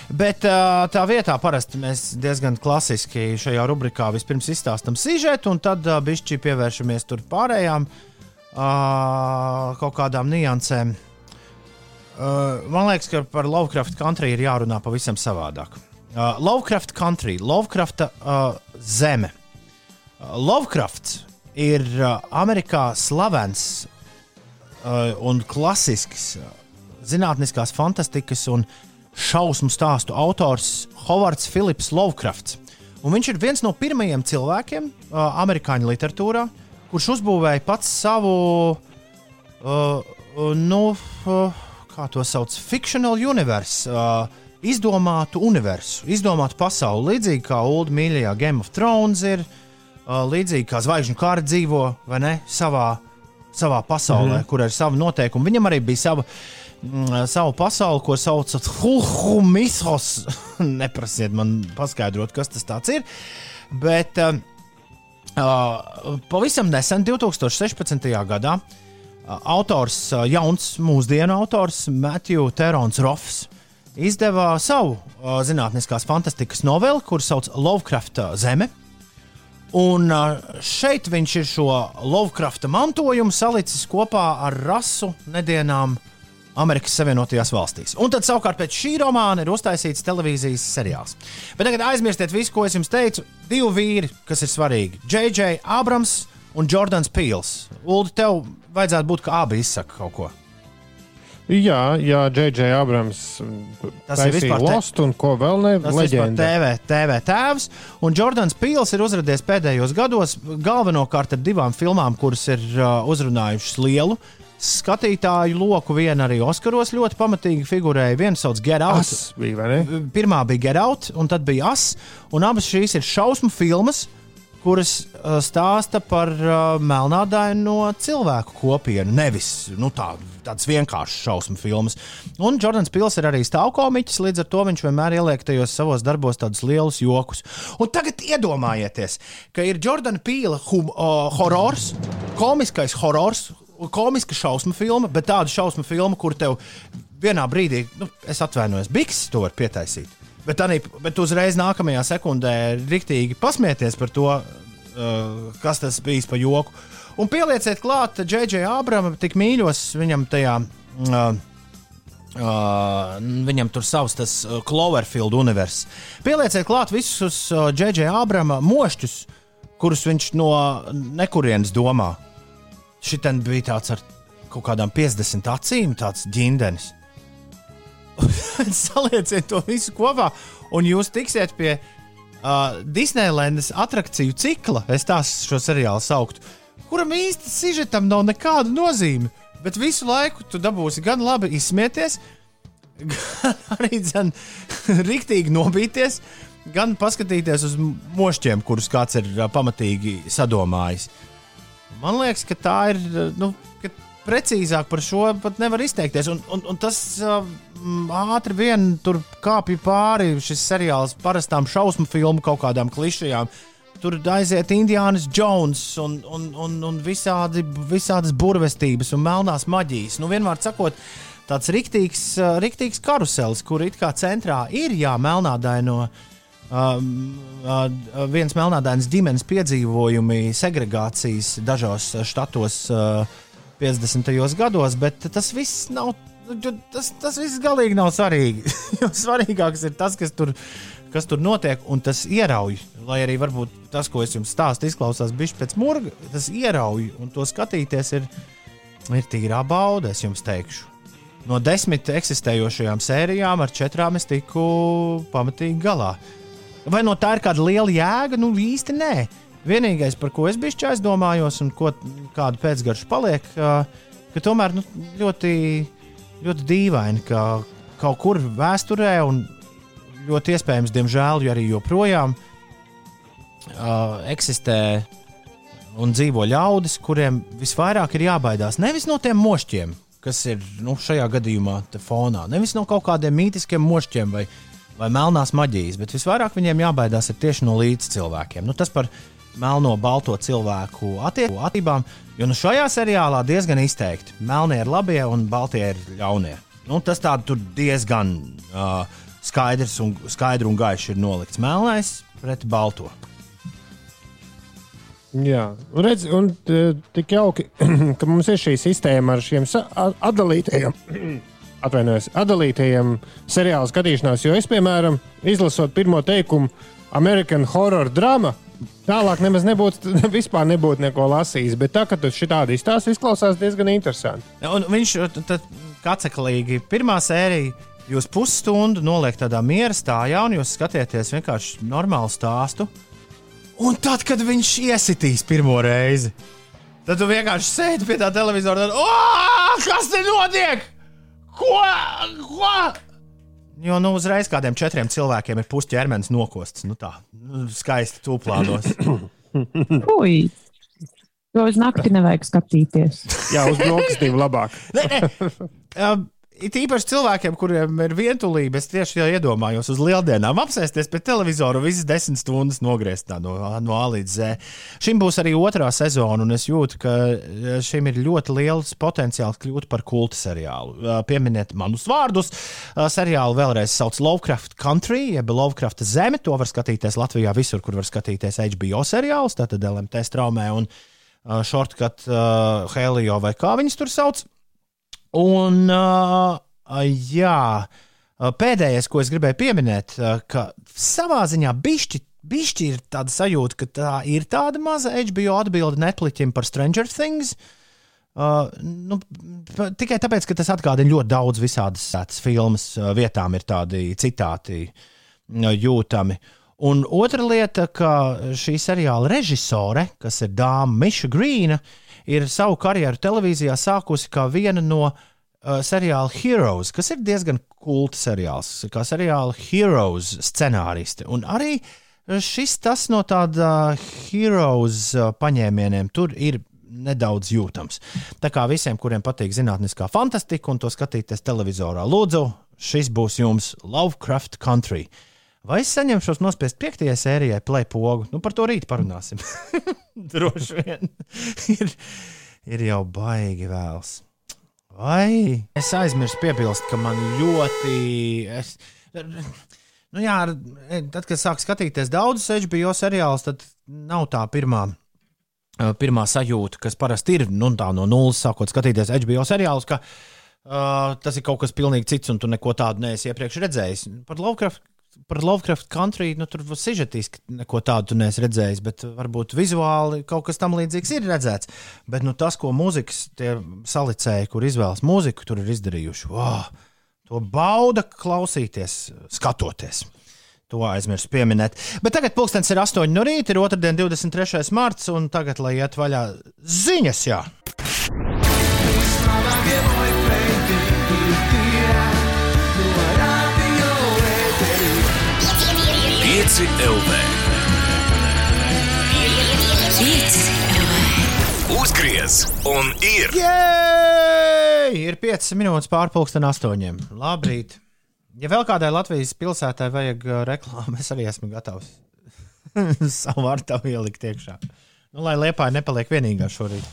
Bet tā vietā parasti mēs diezgan klasiski šajā rubrikā vispirms izstāstām sižetu, un tad bišķi pievēršamies tur pārējām kaut kādām niansēm. Man liekas, ka par Lovecraft country ir jārunā pavisam savādāk. Lovecraft country, Lovecrafta zeme. Lovecrafts ir Amerikā slavens un klasisks zinātniskās fantastikas un šausmu stāstu autors Hovards Philips Lovecrafts. Un viņš ir viens no pirmajiem cilvēkiem uh, amerikāņu literatūrā, kurš uzbūvēja pats savu, uh, nu, uh, kā to sauc, fictional universe. Uh, Izdomātu universu, izdomātu pasauli, līdzīgi kā Ulu mīļajā Game of Thrones ir, uh, līdzīgi kā zvaigžņu kāra dzīvo, vai ne, savā, savā pasaulē, mm -hmm. kur ir savi noteikumi. Viņam arī bija sava, savu pasauli, ko saucat Hulhumisos. Neprasiet man paskaidrot, kas tas ir. Bet uh, uh, pavisam nesen, 2016. gadā, uh, autors, uh, jauns mūsdienu autors, Matthew Terons Rofs, izdeva savu uh, zinātniskās fantastikas noveli, kuras sauc Lovecrafta Zeme. Un uh, šeit viņš ir šo Lovecrafta mantojumu salicis kopā ar rasu nedienām Amerikas Savienotajās valstīs. Un tad savukārt pēc šī romāna ir uztaisīts televīzijas seriāls. Bet tagad aizmirstiet visu, ko es jums teicu. Divi vīri, kas ir svarīgi - J.J. Abrams un Jordans Pīls. Ulu, tev vajadzētu būt, ka abi izsaka kaut ko. Jā, jā J.J. Abrams Tas ir vispār Lost un ko vēl ne? Tas Leģenda. TV, TV tēvs. Un Jordans Pīls ir uzrādījis pēdējos gados galvenokārt ar divām filmām, kuras ir uh, uzrunājušas lielu skatītāju loku. Viena arī Oskaros ļoti pamatīgi figurēja. Viena sauc Get Out. Tas bija? Pirmā bija Get Out, un tad bija As. Un abas šīs ir šausmu filmas, kuras uh, stāsta par uh, melnādaino cilvēku kopienu. Nevis nu, tā, tādas vienkāršas šausmu filmas. Un Jordans Pils ir arī stāvkomiķis, līdz ar to viņš vienmēr ieliek tajos savos darbos tādus lielus jokus. Un tagad iedomājieties, ka ir Jordana Pīla hum, uh, horors, komiskais horors. Komiska šausmu filma, bet tāda šausmu filma, kur tev vienā brīdī, nu, es atvainojos, Biks to var pietaisīt. Bet, arī, bet uzreiz nākamajā sekundē rīktīgi pasmieties par to, uh, kas tas bijis pa joku. Un pielieciet klāt J.J. Abrama, tik mīļos viņam tajā. Uh, Uh, viņam tur savs tas Cloverfield universums. Pielieciet klāt visus J.J. Abrama mošķus, kurus viņš no nekurienes domā. Šitien bija tāds ar kaut kādām 50 acīm, tāds ģindenis. Salieciet to visu kopā, un jūs tiksiet pie uh, Disneylandes attrakciju cikla. Es tās šo seriālu sauktu, kuram īsti sižetam nav nekāda nozīme. Bet visu laiku tu dabūsi gan labi izsmieties, gan arī dzen, riktīgi nobīties, gan paskatīties uz mošķiem, kurus kāds ir uh, pamatīgi sadomājis. Man liekas, ka tā ir. Nu, precīzāk par šo pat nevar izteikties. Un, un, un tas mm, ātri vien tur kāpj pāri šis seriāls parastām šausmu filmu kaut kādām klišajām. Tur aiziet Indiānas Jones un, un, un, un visādi, visādas burvestības un melnās maģijas. Nu, vienmēr sakot, tāds riktīgs, riktīgs karuselis, kur it kā centrā ir jā, melnādaino. Um, uh, viens melnādainas ģimenes piedzīvojumi, segregācijas dažos štatos uh, 50. gados, bet tas viss nav. Tas, tas viss galīgi nav svarīgi. Jo svarīgāks ir tas, kas tur, kas tur notiek, un tas ierauj. Lai arī varbūt tas, ko es jums stāstu, izklausās bišķi pēc murga, tas ierauj, un to skatīties ir, ir tīrā bauda, es jums teikšu. No desmit eksistējošajām sērijām ar četrām es tiku pamatīgi galā. Vai no tā ir kāda liela jēga? Nu, īsti nē. Vienīgais, par ko es biju aizdomājos, un ko, kādu pēcgaršu paliek, ka tomēr nu, ļoti, ļoti dīvaini, ka kaut kur vēsturē, un ļoti iespējams, diemžēl, arī joprojām uh, eksistē un dzīvo ļaudis, kuriem visvairāk ir jābaidās nevis no tiem mošķiem, kas ir nu, šajā gadījumā fonā, nevis no kaut kādiem mītiskiem mošķiem vai, vai melnās maģijas, bet visvairāk viņiem jābaidās tieši no līdzcilvēkiem. Nu, tas par melno, balto cilvēku attie- attiecībām, jo nu, šajā seriālā diezgan izteikti melnie ir labie un baltie ir ļaunie. Nu, tas tā tur diezgan uh, skaidrs un, skaidri un gaiši ir nolikts melnais pret balto. Jā, un redz, un tik jauki, ka mums ir šī sistēma ar šiem atdalītajiem. Atvainojos, atdalītajiem seriāla skatīšanās, jo es, piemēram, izlasot pirmo teikumu, American Horror drama, tālāk nemaz nebūtu, vispār nebūtu neko lasījis. Bet tā, ka tu šitādi izstāsti, izklausās diezgan interesanti. Un viņš t- tad kaceklīgi pirmā sērija. Jūs pusstundu noliekat tādā miera stājā, un jūs skatieties vienkārši normālu stāstu. Un tad, kad viņš iesitīs pirmo reizi, tad tu vienkārši sēdi pie tā televizora un oh, kas te notiek? Ko? Ko? Jo nu, uzreiz kādiem četriem cilvēkiem ir pusķermenis nokosts. Nu, tā nu, skaisti tūplānos. Ui! To uz nakti nevajag skatīties. Jā, uz brokastīm labāk. Um, It īpaši cilvēkiem, kuriem ir vientulība, es tieši jau iedomājos uz lieldienām apsēsties pie televizora, visas desmit stundas nogriezt no, no A līdz Z. Šim būs arī otrā sezona, un es jūtu, ka eh, šim ir ļoti liels potenciāls kļūt par kulta seriālu. Uh, Pieminiet manus vārdus. Uh, Seriālu vēlreiz sauc Lovecraft Country, jeb Lovecraft Zeme. To var skatīties Latvijā visur, kur var skatīties HBO seriālus, tātad LMT straumē un Shortcut Helio vai kā viņas tur sauc. Un, uh, jā, uh, pēdējais, ko es gribēju pieminēt, uh, ka savā ziņā bišķi, bišķi ir tāda sajūta, ka tā ir tāda maza HBO atbilde Netflixam par Stranger Things. Uh, nu, tikai tāpēc, ka tas atgādina ļoti daudz visādas tādas filmas, uh, vietām ir tādi citāti uh, jūtami. Un otra lieta, ka šī seriāla režisore, kas ir Dāma Miša Grīna, ir savu karjeru televīzijā sākusi kā viena no uh, seriāla Heroes, kas ir diezgan kulta seriāls, kā seriāla Heroes scenāriste. Un arī šis tas no tāda Heroes uh, paņēmieniem tur ir nedaudz jūtams. Tā kā visiem, kuriem patīk zinātniskā fantastika un to skatīties televizorā, lūdzu, šis būs jums Lovecraft Country. Vai es saņemšos nospiest piektajai sērijai play pogu? Nu, par to rīt parunāsim. Droši vien ir, ir jau baigi vēls. Vai es aizmirsu piebilst, ka man ļoti. Es, nu jā, tad, kad sāk skatīties daudzus HBO seriālus, tad nav tā pirmā. Pirmā sajūta, kas parasti ir nu, no nulles, sākot skatīties HBO seriālus, ka uh, tas ir kaut kas pilnīgi cits, un tu neko tādu neesi iepriekš redzējis. Par Lovecraft, par Lovecraft country nu, tur sižetiski neko tādu neesi redzējis, bet varbūt vizuāli kaut kas tam līdzīgs ir redzēts. Bet nu, tas, ko mūzikas salicēji, kur izvēlas mūziku, tur ir izdarījuši, wow, to bauda klausīties, skatoties. To aizmirsu pieminēt. Bet tagad pulkstenis ir 8 no rīta, ir 2. 23. marts, un tagad, lai iet vaļā ziņas, jā. Pieci LV. Uzgriez un ir Jej! Ir 5 minūtes pārpusdienas astoņiem. Labrīt! Ja vēl kādai Latvijas pilsētai vajag uh, reklāmu, es arī esmu gatavs savu vārtu ielikt iekšā. Nu, lai Liepā nepaliek vienīgā šorīt.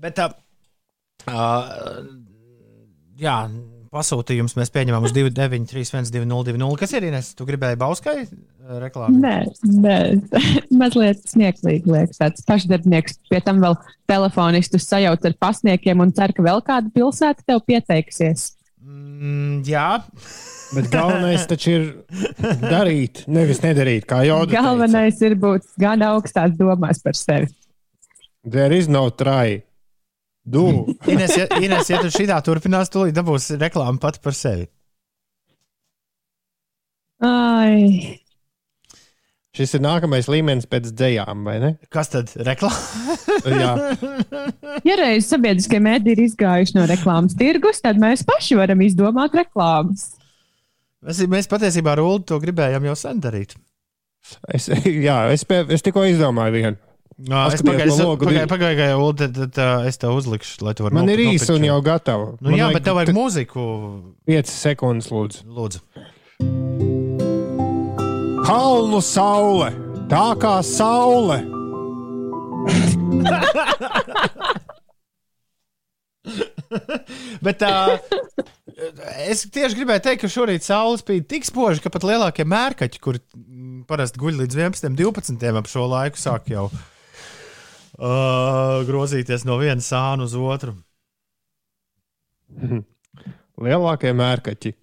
Bet, uh, uh, jā, pasūtījums mēs pieņemam uz 293, 202, kas ir Ines? Tu gribēji Bauskai uh, reklāmu? Nē, nē, mazliet smieklīgi liekas. Tāds pašdarbnieks pie tam vēl telefonistus sajauc ar pasniekiem un cer, ka vēl kāda pilsēta tev pieteiksies. Mm, jā, Bet galvenais taču ir darīt, nevis nedarīt, kā jau teicu. Galvenais ir būt gan augstās domās par sevi. There is no try. Do. Ines, ja, Ines, ja tu šitā turpinās, tad dabūs reklāmu pat par sevi. Ai, Šis ir nākamais līmenis pēc dzējām, vai ne? Kas tad reklāmā? Jā, ja reiz sabiedriskie mēdī ir izgājuši no reklāmas tirgus, tad mēs paši varam izdomāt reklāmas. Mēs, mēs patiesībā ar Ulu to gribējām jau sen darīt. es, jā, es, es tikko izdomāju vienu. Pagaidu, Ulu, tad, es tev uzlikšu, lai tu varētu Man ir īsi un jau gatava. Nu, jā, bet tev vajag mūziku, 5 sekundes, lūdzu. lūdzu. Kalnu saule, tā kā saule. Bet uh, es tieši gribēju teikt, ka šorīt saule spīd tik spoži, ka pat lielākie mērkaķi, kur mm, parasti guļ līdz 11, 12 ap šo laiku, sāk jau uh, grozīties no viena sāna uz otru. Lielākie mērkaķi.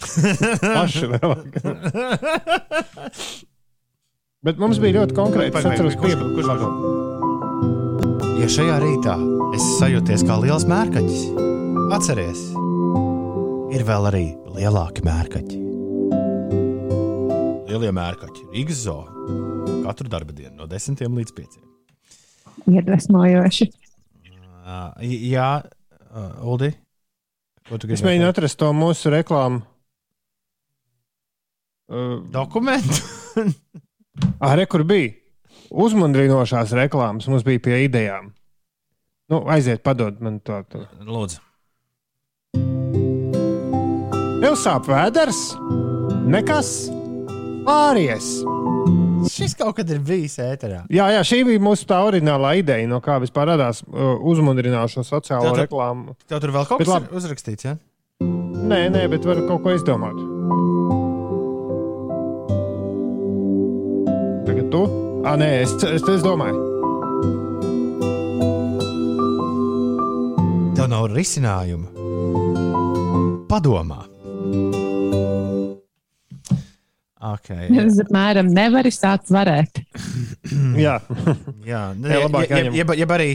Paši lielākie. Bet mums bija ļoti konkrēti. Atceros, kurš- pie- kurš var? Ja šajā rītā es sajūties kā liels mērkaķis, atceries, ir vēl arī lielāki mērkaķi. Lielie mērkaķi, Rīgas zoo. Katru darba dienu no 10 līdz 5. Iedvesmojoši. Uh, jā, uh, Uldi. Es mēģinu atrast to mūsu reklāmu. Uh, dokumentu. ah, re, kur bija? Uzmundrinošās reklāmas mums bija pie idejām. Nu, aiziet, padod man to. to. Lūdzu. Tev sāp vēders? Nekas. Pāries. Šis kaut kad ir bijis ēterā. Jā, jā, šī bija mūsu tā oriģinālā ideja, no kā vispār radās uh, uzmundrinošo sociālo Tātad- reklāmu. Tev tur vēl kaut kas ir uzrakstīts, ja? Nē, nē, bet var kaut ko izdomāt. Tagad tu? Ah, nē, es, es, es domāju. Tev nav risinājuma. Padomā. Okay, Es apmēram nevaru sākt varēt. Jā, jā, Jā, ja, labāk ja, jāņem. ja, ja arī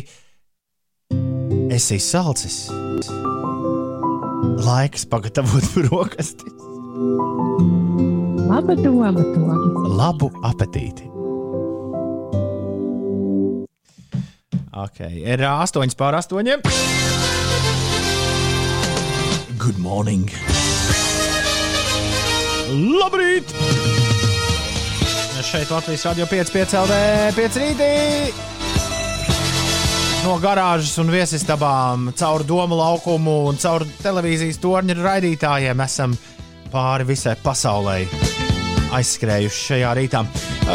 esi salcis. Laiks pagatavot brokastis. Laba doma, Tom. Labu apetīti! Okay, ir 8 pār 8. Good morning! Labrīt! Šeit Latvijas radio 5,5 LV 5 rītī! No garāžas un viesistabām, caur domu laukumu un caur televīzijas torņa raidītājiem esam pāri visai pasaulē aizskrējuši šajā rītā.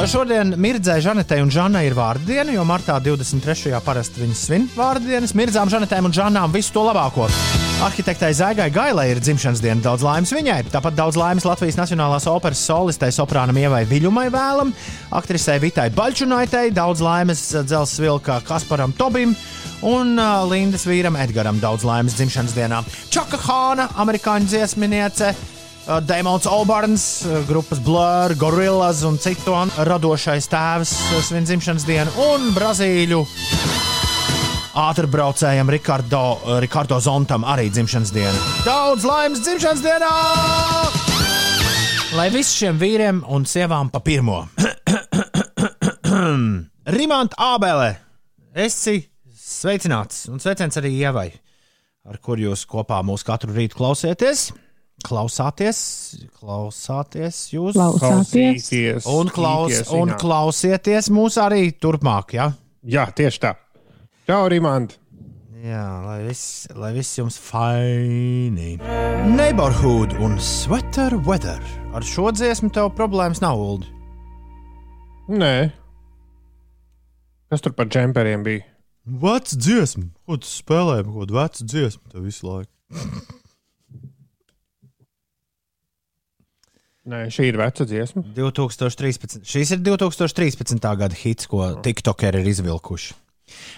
Šodien Mirdzē, Žanetei un Žanai ir vārdu diena, jo martā 23. parasti viņas svin vārdu dienas. Mirdzām, Žanetēm un Žanām visu to labāko. Arhitektei Zaigai Gailai ir dzimšanas diena, daudz laimes viņai. Tāpat daudz laimes Latvijas Nacionālās operas solistei soprānam Ievai Viļumai vēlam, aktrisei Vitai Baļķunaitei, daudz laimes dzelzs vilkā Kasparam Tobim un Lindas vīram Edgaram daudz laimes dzimšanas dienā. Čaka Hāna, amerikāņu dziesminiece, Dēmons Olbarns, uh, grupas Blur, Gorillas un citu radošais tēvs svin dzimšanas dienu, un Brazīļu ātrbraucējam Ricardo, uh, Ricardo Zontam arī dzimšanas diena. Daudz laimes dzimšanas dienā! Lai visiem šiem vīriem un sievām pa pirmo. Rimant Ābele, esi sveicināts un sveiciens arī Ievai, ar kur jūs kopā mūs katru rītu klausieties. Klausāties, klausāties jūs. Klausāties. Un, klaus, un klausieties mūs arī turpmāk, ja? Jā, tieši tā. Čau, Rimant! Jā, lai viss, lai viss jums faini. Neighborhood un sweater weather. Ar šo dziesmu tev problēmas nav, Ulu. Nē. Kas tur par džemperiem bija? Vecs dziesma, ko tu spēlē, ko tu vecu dziesmu tev visu laiku. Nē, šī ir veca dziesma. 2013. Šīs ir 2013. gada hits, ko TikTokeri ir izvilkuši.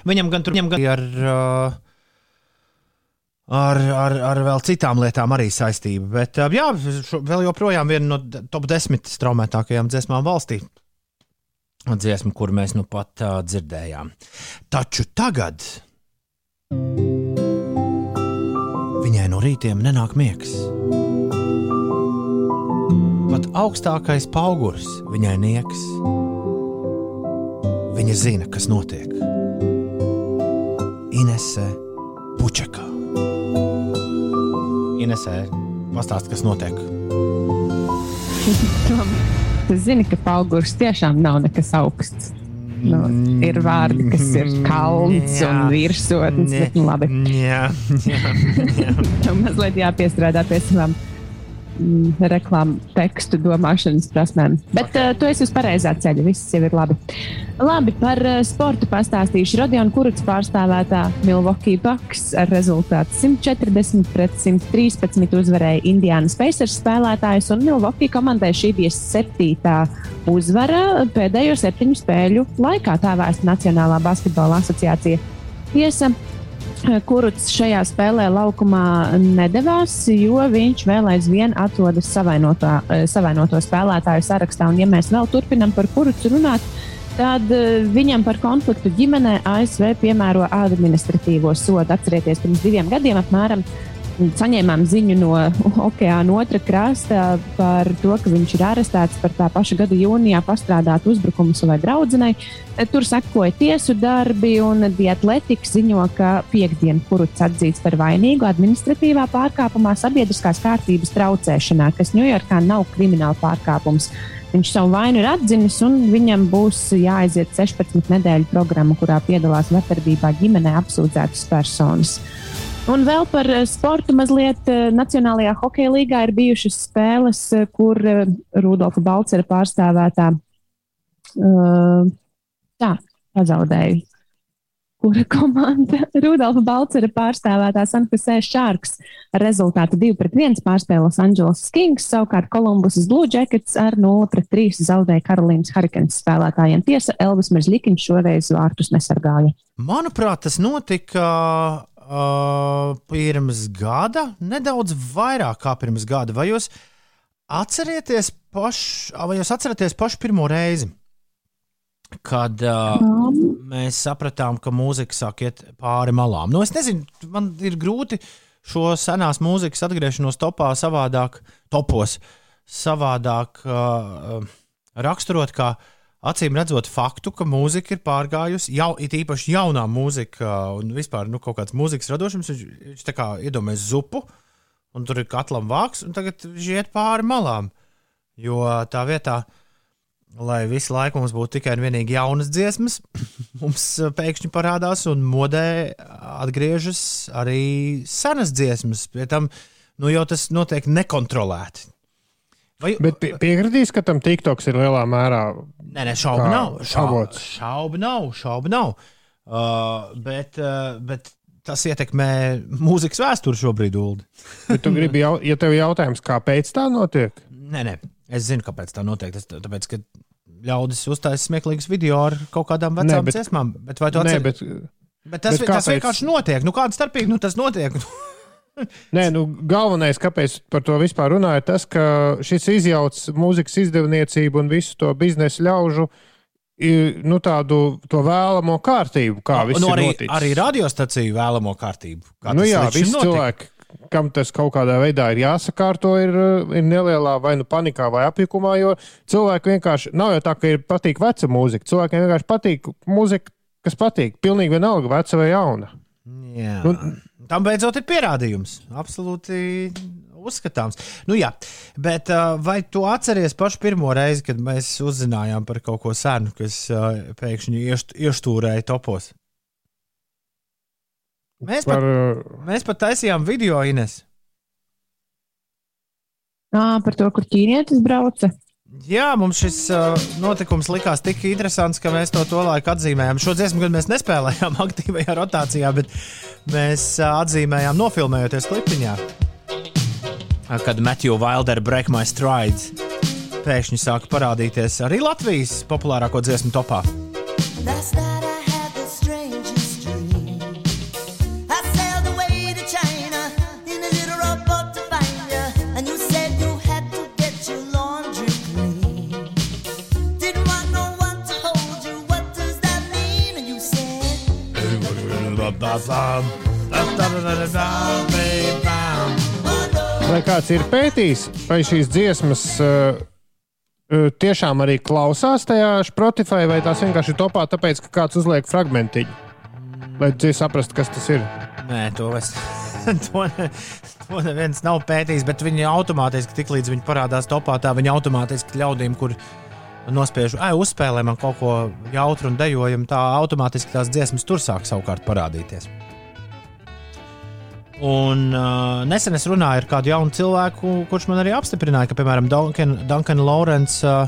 Viņam gan tur gan ar, uh, ar, ar, ar vēl citām lietām arī saistība. Bet uh, jā, šo, vēl joprojām viena no top 10 straumētākajām dziesmām valstī. Dziesma, kur mēs nu pat uh, dzirdējām. Taču tagad viņai no rītiem nenāk miegs. Pat augstākais augurs viņai nieks. Viņa zina, kas notiek. Inese Puķekā. Inesē, pastāst, kas notiek. Zini, ka augurs tiešām nav nekas augsts. Nu, ir vārdi, kas ir kalns Jā. un virsotnes, bet nu labi. Jā, jā. Tev mazliet jāpiestrādā pie savām mm, reklāmu tekstu domāšanas prasmēm. Bet uh, tu esi uz pareizā ceļa. Viss jau ir labi. Labi, par uh, sportu pastāstīšu. Rodiona Kurts pārstāvētā Milwaukee Bucks ar rezultātu 140 pret 113 uzvarēja Indiānas Pacers spēlētājus, un Milwaukee komandai šī bija septītā uzvara pēdējo septiņu spēļu laikā, tā vēsta Nacionālā basketbola asociācija. Tiesa, Kuruts šajā spēlē laukumā nedavās, jo viņš vēl aizvien atrodas eh, savainoto spēlētāju sarakstā. Un, ja mēs vēl turpinām par Kurutsu runāt, tad eh, viņam par konfliktu ģimenē ASV piemēro administratīvo sodu. Atcerieties, pirms diviem gadiem apmēram saņēmām ziņu no okeāna otra krasta par to, ka viņš ir arestēts par tā paša gada jūnijā pastrādātu uzbrukumu savai draudzenei. Tur sekoja tiesu darbi, un Dietletika ziņo, ka piekdien Kuruts atzīts par vainīgu administratīvā pārkāpumā sabiedriskās kārtības traucēšanā, kas Ņujorkā nav krimināla pārkāpums. Viņš savu vainu ir atzinis, un viņam būs jāaiziet 16 nedēļu programma, kurā piedalās vardarbībā ģimenē apsūdzētas personas. Un vēl par eh, sportu mazliet eh, Nacionālajā hokeja līgā ir bijušas spēles, eh, kur Rudolfa Balcera pārstāvētā tā, pazaudēja. Kura komanda Rudolfa Balcera pārstāvētā Sanktpētera Sharks ar rezultātu 2-1 pārspēja Los Angeles Kings, savukārt Kolumbusas Blue Jackets ar 0-3 zaudēja Karolīnas Hurricanes spēlētājiem. Tiesa, Elvis Merzlikins šoreiz vārtus nesargāja. Manuprāt, tas notika uh, pirms gada, nedaudz vairāk kā pirms gada. Vai jūs atcerieties pašu, vai jūs atceraties pašu pirmo reizi, kad uh, mēs sapratām, ka mūzika sāk iet pāri malām? Nu, es nezinu, man ir grūti šo senās mūzikas atgriešanos topā savādāk, topos savādāk uh, raksturot, kā acīm redzot faktu, ka mūzika ir pārgājusi, jau it īpaši jaunā mūzika un vispār nu, kaut kāds mūzikas radošums. Viņš, viņš tā kā iedomājas zupu, un tur ir katlam vāks, un tagad viņš iet pāri malām. Jo tā vietā, lai visu laiku mums būtu tikai un vienīgi jaunas dziesmas, mums uh, pēkšņi parādās un modē atgriežas arī senas dziesmas. Pie tam nu, jau tas notiek nekontrolēti. Vai, Bet pie, piekritīs, ka tam TikToks ir lielā mērā. Nē, nē, šaubu nav. Šaubu, šaubu nav. Šaubu nav. Uh, bet, uh, bet tas ietekmē mūzikas vēsturi šobrīd, Ulu. Bet tu gribi, jau, ja tev ir jautājums, kāpēc tā notiek? Nē, nē, es zinu, kāpēc tā notiek. Tas tāpēc, ka ļaudis uztaisīs smieklīgus video ar kaut kādām vecām Nē, bet- dziesmām. Bet vai tu atceries? bet, Bet tas, bet bet tas kāpēc? vienkārši notiek. Nu, kāda starpība? Nu, tas notiek. nē, nu, galvenais, kāpēc par to vispār runāju, ir tas, ka šis izjauc mūzikas izdevniecību un visu to biznesa ļaužu. Nu, tādu to vēlamo kārtību, kā viss nu, ir arī, noticis. arī radiostaciju vēlamo kārtību. kā Nu, jā, visi notika. cilvēki, kam tas kaut kādā veidā ir jāsakārto, ir, ir nelielā vai nu panikā, vai apjukumā. Jo cilvēki vienkārši nav jau tā, ka ir patīk veca mūzika. Cilvēkiem vienkārši patīk mūzika, kas patīk. Pilnīgi vienalga, veca vai jauna. Jā. Nu, Tam beidzot ir pierādījums. Absolūti uzskatāms. Nu, jā, bet uh, vai tu atceries pašu pirmo reizi, kad mēs uzzinājām par kaut ko senu, kas uh, pēkšņi iešt, ieštūrēja topos? Mēs pat, par, uh, mēs pat taisījām video, Ines. Ā, par to, kur ķīnietis brauca. Jā, mums šis uh, notikums likās tik interesants, ka mēs to tolaik atzīmējām. Šo dziesmu gan mēs nespēlējām aktīvajā rotācijā, bet mēs uh, atzīmējām, nofilmējoties klipiņā. Kad Matthew Wilder Break My Strides pēkšņi sāka parādīties arī Latvijas populārāko dziesmu topā. Last night vai kāds ir pētījis, vai šīs dziesmas uh, tiešām arī klausās tajā Spotify, vai tās vienkārši topā, tāpēc, ka kāds uzliek fragmentiņu? Lai tu saprastu, kas tas ir. Nē, to es. To, ne, to neviens nav pētījis, bet viņi automātiski, tiklīdz viņi parādās topā, tā viņi automātiski ļaudīm, kur nospiež, ah, uzspēlē man kaut ko jautru un dejojumu, tā automātiski tās dziesmas tur sāk savukārt parādīties. Un uh, nesen es runāju ar kādu jaunu cilvēku, kurš man arī apstiprināja, ka, piemēram, Duncan, Duncan Lawrence uh,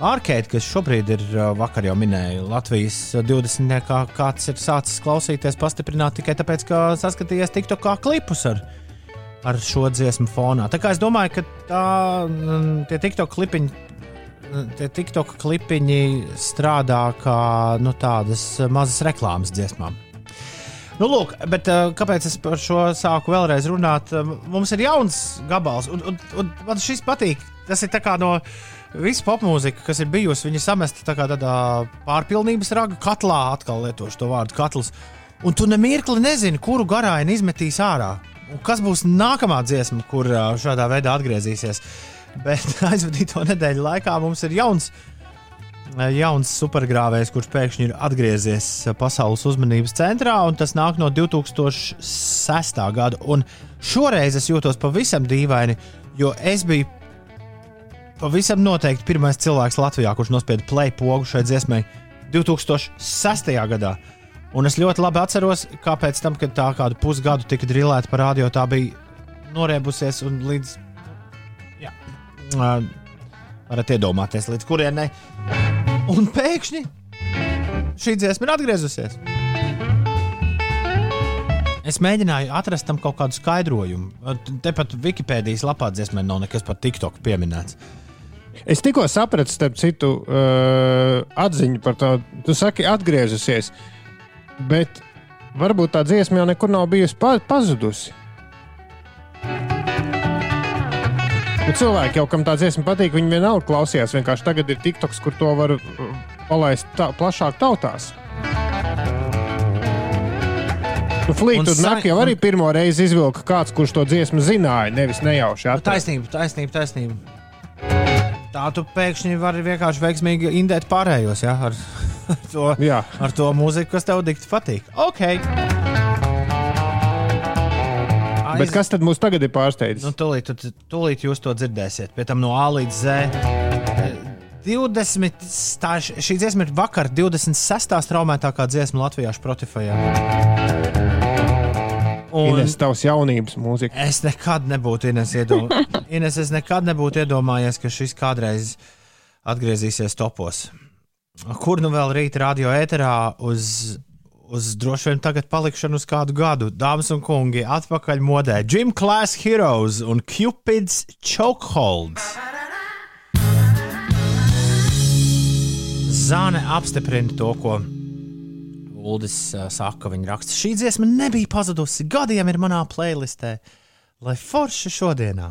Arcade, kas šobrīd ir, uh, vakar jau minēju, Latvijas uh, 20. kā kāds ir sācis klausīties, pastiprināt tikai tāpēc, ka saskatījies TikTokā klipus ar, ar šo dziesmu fonā. Tā kā es domāju, ka tā, mm, tie TikTok klipiņi. mm, Tie TikTok klipiņi strādā kā nu, tādas mazas reklāmas dziesmām. Nu, lūk, bet uh, kāpēc es par šo sāku vēlreiz runāt? Uh, Mums ir jauns gabals, un, un, un man šis patīk. Tas ir no visas popmūzikas, kas ir bijusi. Viņa samesta tā tādā pārpilnības raga katlā, atkal lietošu to vārdu katls. Un tu nemirkli nezini, kuru garāju izmetīs ārā. Un kas būs nākamā dziesma, kur uh, šādā veidā atgriezīsies. Bet aizvadīto nedēļu laikā mums ir jauns jauns supergrāvējs, kurš pēkšņi ir atgriezies pasaules uzmanības centrā, un tas nāk no 2006. gada. Un šoreiz es jūtos pavisam dīvaini, jo es biju pavisam noteikti pirmais cilvēks Latvijā, kurš nospieda play pogu šai dziesmai 2006. gadā. Un es ļoti labi atceros, kā pēc tam, kad tā kādu pusgadu tika drillēta par radio, tā bija norēbusies un līdz. Jā, ā, varat iedomāties, līdz kurienei. Un pēkšņi šī dziesma ir atgriezusies. Es mēģināju atrast tam kaut kādu skaidrojumu. Tepat Wikipēdijas lapā dziesmē nav nekas par TikTok pieminēts. Es tikko sapratu, starp citu, uh, atziņu par to. Tu saki, atgriezusies. Bet varbūt tā dziesma jau nekur nav bijusi pa pazudusi. Nu, cilvēki jau, kam tā dziesma patīk, viņi vienalga klausījās. Vienkārši tagad ir TikToks, kur to var uh, palaist tā, plašāk tautās. Nu, Flītu Un sa- Nak jau arī pirmo reizi izvilka kāds, kurš to dziesmu zināja, nevis nejauši. Nu, atrada. Taisnība, taisnība, taisnība. Tā tu pēkšņi vari vienkārši veiksmīgi indēt pārējos, ja? ar, to, Jā. ar to mūziku, kas tev dikti patīk. Ok. Bet kas tad mums tagad ir pārsteidzis? Nu, tūlīt, tūlīt jūs to dzirdēsiet. Pēc tam no A līdz Z. 20. Tā, šī dziesma ir vakar 26. traumētākā dziesma Latvijā Spotify. Un Ines, tavs jaunības mūzika. es nekad nebūtu Ines iedomājies. Ines, es nekad nebūtu iedomājies, ka šis kādreiz atgriezīsies topos. Kur nu vēl rīt radio ēterā uz, uz droši vien tagad palikšanu uz kādu gadu? Dāmas un kungi, atpakaļ modē. Gym Class Heroes un Cupid's Chokeholds. Zāne apstiprina to, ko Uldis uh, saka, viņa raksta. Šī dziesma nebija pazudusi. Gadiem ir manā playlistē, lai forši šodienā.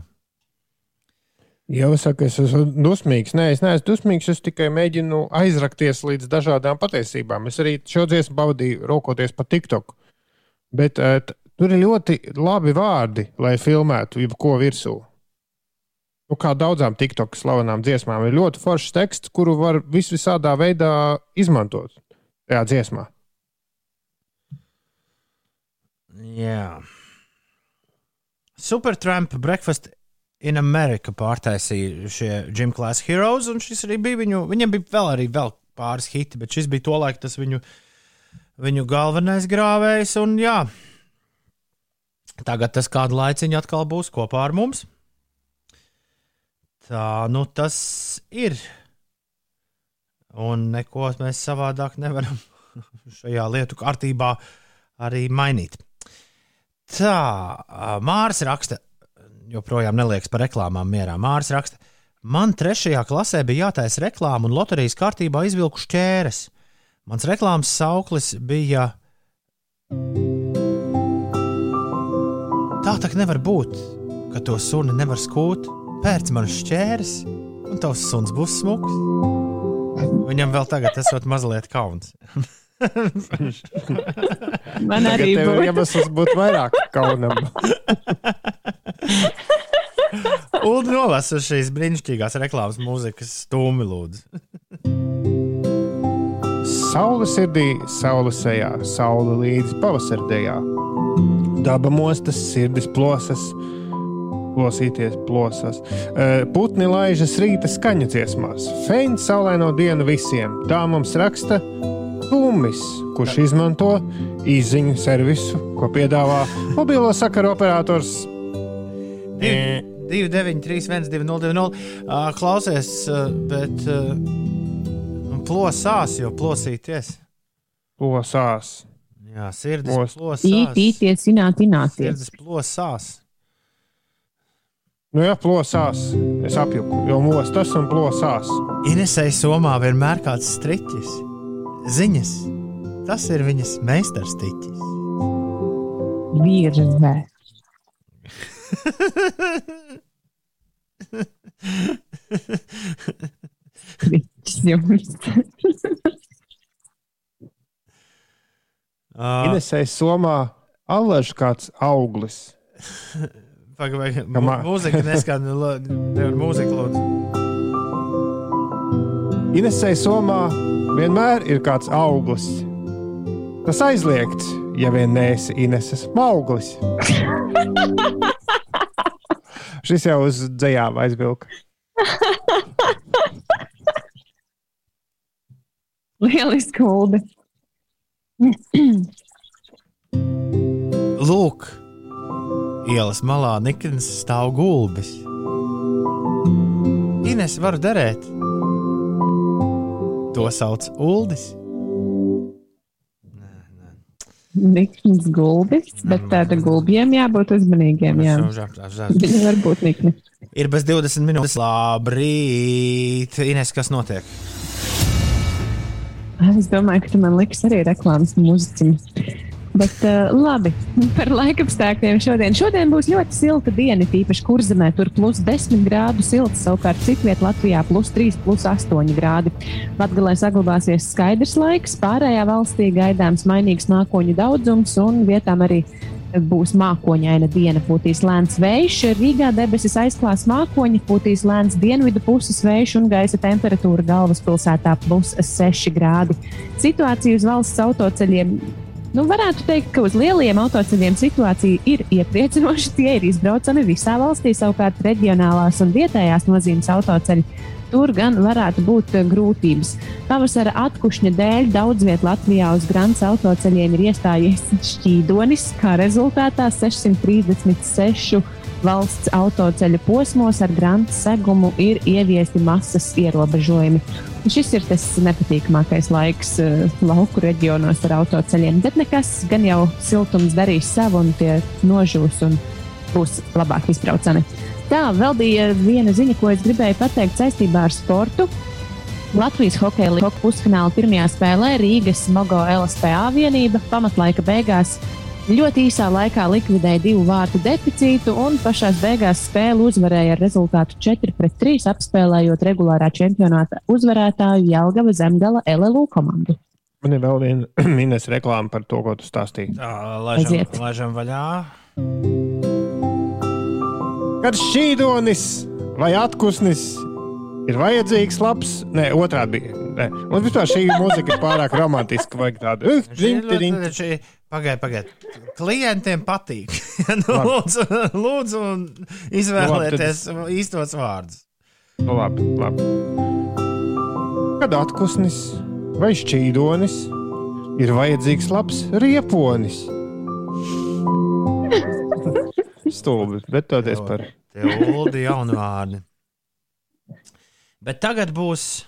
Jau saka, es esmu dusmīgs. Nē, es neesmu dusmīgs. Es tikai mēģinu aizrakties līdz dažādām patiesībām. Es arī šo dziesmu pavadīju rokoties pa TikTok. Bet uh, tur ir ļoti labi vārdi, lai filmētu jebko virsū. Nu, kā daudzām TikTok slavenām dziesmām, ir ļoti foršs teksts, kuru var vis visādā veidā izmantot tajā dziesmā. Jā. Supertramp Breakfast in America pārtaisīja šie Gym Class Heroes, un šis arī bija viņu, viņam bija vēl arī vēl pāris hiti, bet šis bija tolaik tas viņu, viņu galvenais grāvējs, un jā. Tagad tas kādu laiciņu atkal būs kopā ar mums. Tā nu tas ir. Un neko mēs savādāk nevaram šajā lietu kārtībā arī mainīt. Tā, Mārcis raksta, joprojām neliekas par reklāmām mierā. Mārcis raksta, man trešajā klasē bija jātaisa reklāma, un loterijas kārtībā izvilku šķēres. Mans reklāmas sauklis bija. Tā tā nevar būt, ka to suni nevar skūt. Pēc man šķēres, un tavs suns būs smuks. Viņam vēl tagad esot mazliet kauns. Man arī Tagad ir būtu. iemesls būt vairāk kaunam. Un nolasu šīs brīnišķīgās reklāmas mūzikas stūmi, lūdzu. Saula sirdī, saule sejā, saule līdz pavasardējā. Daba mostas, sirdis plosas, plosīties plosas. Putni laižas rīta skaņu dziesmās. Feina saulaino dienu visiem. Tā mums raksta Tumis, kurš izmanto īziņu servisu, ko piedāvā mobilo sakaru operators. 2, 9, 3, 1, 2, 0, 2, 0. Klausies, bet ā, plosās, jo plosīties. Plosās. Jā, sirdis Plos. plosās. Īt, īties, ināt, ināties. Sirdis plosās. Nu, jā, plosās. Es apjuku, jo mostas un plosās. Inesai somā vienmēr kāds striķis. Ziņas. Tas ir viņas meistarstiķis. Virzē. Kriķis jums. Uh, Inesai somā allaž kāds auglis. Pagaidām, mūzika neskan, lo- nevar mūziku lūdzu. Inesai somā vienmēr ir kāds auglis. Tas aizliegts, ja vien neesi Ineses auglis. Šis jau uz dzējām aizvilka. Lieliski kuldi. Lūk, ielas malā Nikns stāv gulbis. Ines var derēt. To sauc Uldis. Nikns gulbis, bet tāda gulbiem jābūt uzmanīgiem. Jā. Viņi var būt nikni. Ir bez 20 minūtes. Labrīt, Ines, kas notiek? Es domāju, ka tu man liks arī reklāmas mūziķi. Bet uh, labi, par laikapstākļiem šodien. Šodien būs ļoti silta diena, tīpaši kurzemē. Tur plus 10 grādu silts, savukārt citvietā Latvijā plus 3, plus 8 grādi. Latgalē saglabāsies skaidrs laiks, pārējā valstī gaidāms mainīgs mākoņu daudzums un vietām arī būs mākoņaina diena. Pūtīs lēns vējš, Rīgā debesis aizklās mākoņi, pūtīs lēns dienvidu puses vējš un gaisa temperatūra galvaspilsētā plus 6 grādi. Situācija uz valsts autoceļiem. Nu, varētu teikt, ka uz lieliem autoceļiem situācija ir iepriecinoša. Tie ir izbraucami visā valstī, savukārt reģionālās un vietējās nozīmes autoceļi. Tur gan varētu būt eh, grūtības. Pavasara atkušņa dēļ daudz vietā Latvijā uz Grants autoceļiem ir iestājies šķīdonis, kā rezultātā 636 valsts autoceļa posmos ar grāmatu segumu ir ieviesti masas ierobežojumi. Šis ir tas nepatīkamākais laiks uh, lauku reģionos ar autoceļiem. Bet nekas, gan jau siltums darīs savu, un tie nožūs un būs labāk izbraucami. Tā vēl bija viena ziņa, ko es gribēju pateikt saistībā ar sportu. Latvijas hokeja līnijas pusfināla pirmajā spēlē Rīgas Mogo LSPA vienība pamatlaika beigās ļoti īsā laikā likvidēja divu vārtu deficītu un pašā beigās spēli uzvarēja ar rezultātu 4-3, apspēlējot regulārā čempionāta uzvarētāju Jelgava Zemgala LLU komandu. Man ir vēl viena minēs reklāma par to, ko tu stāstīji. Aiziet. laižam vaļā. Kad šķīdonis vai atpūsnis ir vajadzīgs, labs, nē, otrādi bija. Nē. Mums vispār šī mūzika ir pārāk romantiska. Vajag tādu uh, Šī ding, ļoti- ding. šī- Pagaid, pagaid. Klientiem patīk. nu, lūdzu, lūdzu, izvēlieties īstos vārdus. Nu, labi, labi. Kad atpūsnis vai šķīdonis ir vajadzīgs labs rieponis. Stulbi, bet toties par. Tie uldi jauni vārdi. Bet tagad būs.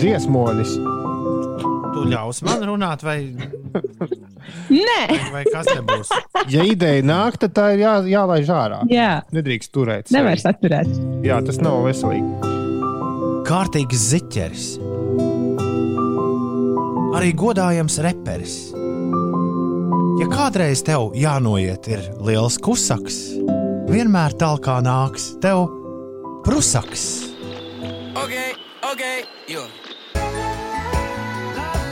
Dziesmonis. Tu ļaus man runāt, vai, Nē, vai kas te būs? Ja ideja nāk, tad tā ir jā, jālaiž ārā. jā, Nedrīkst turēt. nevar saturēt. Jā, tas nav veselīgi. Kārtīgs ziķeris. Arī godājams reperis. Ja kādreiz tev jānoiet ir liels kusaks, vienmēr tālāk nāks tev prusaks. Okay, okay, yo.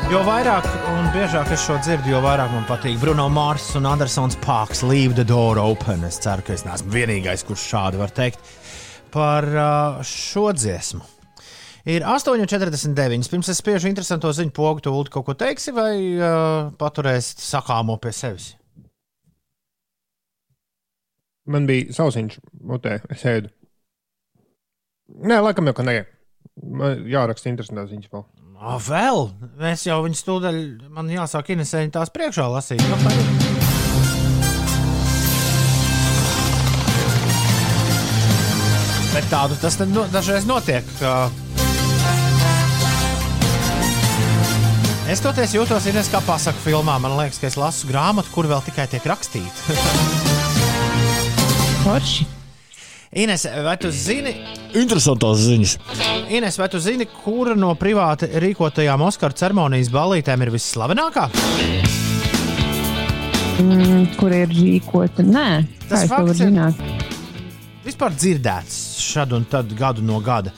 Jo vairāk un biežāk es šo dzirdu, jo vairāk man patīk Bruno Mars un Andersons Parks. Leave the door open. Es ceru, ka es neesmu vienīgais, kurš šādi var teikt par uh, šo dziesmu. Ir 8,49. Pirms es spiežu interesanto ziņu pogu, tu kaut ko teiksi, vai uh, paturēsi sakāmo pie sevis? Man bija sausiņš mutē, es ēdu. Nē, laikam jau ka nē. Man jāraksta interesantās ziņas vēl. Ah, vēl? Mēs jau viņu stūdaļ, man jāsāk Inesēņa tās priekšā lasīt. Nu, Bet tādu tas no, dažreiz notiek. Ka... Es toties jūtos Ines, kā pasaku filmā. Man liekas, ka es lasu grāmatu, kur vēl tikai tiek rakstīta. Forši. Ines, vai tu zini, Interesantās ziņas. Ines, vai tu zini, kura no privāti rīkotajām Oskara ceremonijas ballītēm ir visslavenākā? Mm, kur ir rīkota? Nē, Tas fakts ir- zināt. vispār dzirdēts šad un tad gadu no gada.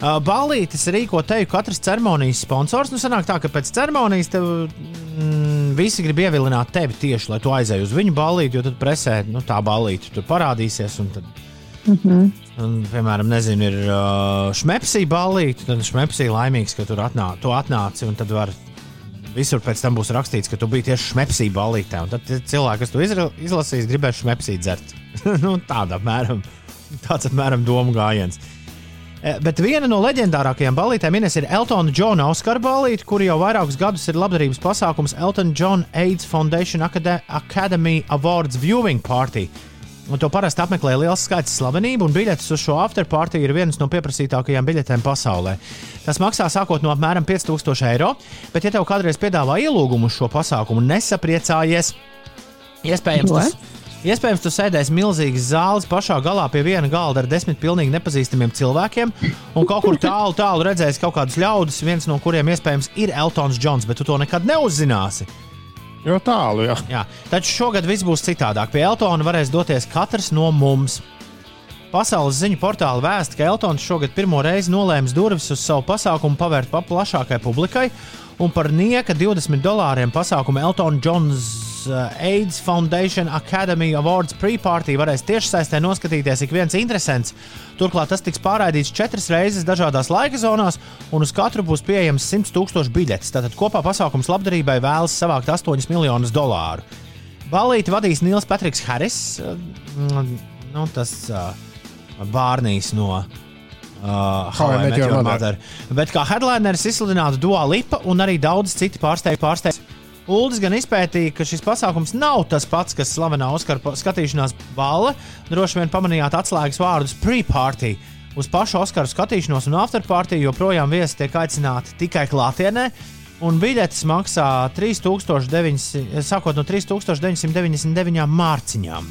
Uh, Balītis rīko teju katras ceremonijas sponsors. Nu, sanāk tā, ka pēc ceremonijas tev mm, visi grib ievilināt tevi tieši, lai tu aizēji uz viņu balīti, jo tad presē nu, tā balīti tur parādīsies. Un tad, un, piemēram, nezinu, ir uh, šmepsī balīti, tad šmepsī laimīgs, ka tur atnā, tu atnāci un tad var. Visur pēc tam būs rakstīts, ka tu biji tieši šmepsī balītē. Tad cilvēki, kas to izlasīs, gribēs šmepsī dzert. nu, tāda apmēram, tāds apmēram domu gājiens. Bet viena no leģendārākajām balītēm Ines ir Eltona Džona Oskara balīte, kur jau vairākus gadus ir labdarības pasākums Elton John AIDS Foundation Acad- Academy Awards Viewing Party. Un to parasti apmeklē liels skaits slavenību, un biļetes uz šo afterparty ir vienas no pieprasītākajām biļetēm pasaulē. Tas maksā sākot no apmēram 5000 eiro, bet, ja tev kādreiz piedāvā ielūgumu uz šo pasākumu, nesapriecājies, iespējams, Ko? tas, Iespējams, tu sēdēsi milzīgas zāles pašā galā pie viena galda ar desmit pilnīgi nepazīstamiem cilvēkiem, un kaut kur tālu, tālu redzēsi kaut kādus ļaudis, viens no kuriem iespējams ir Eltons Džons, bet tu to nekad neuzzināsi. Jo tālu, jā. Jā, taču šogad viss būs citādāk. Pie Eltona varēs doties katrs no mums. Pasaules ziņu portāla vēsta, ka Eltons šogad pirmo reizi nolēma durvis uz savu pasākumu pavērt pa plašākai publikai, un par nieka 20 dolāriem pasākumu Eltona uh, AIDS Foundation Academy Awards pre-party varēs tiešsaistē noskatīties ik viens interesants. Turklāt tas tiks pārraidīts četras reizes dažādās laika zonās, un uz katru būs pieejams 100 tūkstoši biļetes. Tātad kopā pasākums labdarībai vēlas savākt 8 miljonus dolāru. Balīti vadīs Nils Patriks Harris, uh, mm, nu, tas uh, Bārnīs no uh, How I Met Your Mother. Bet kā headlineris izsludinātu Dua Lipa un arī daudz citi pārsteigti pārsteigti. Uldis gan izpētīja, ka šis pasākums nav tas pats, kas slavenā Oskara skatīšanās balva. Droši vien pamanījāt atslēgas vārdus pre-party. Uz pašu Oskaru skatīšanos un afterparty joprojām viesi tiek aicināti tikai klātienē, un biļetes maksā 3900, sākot no 3999 mārciņām.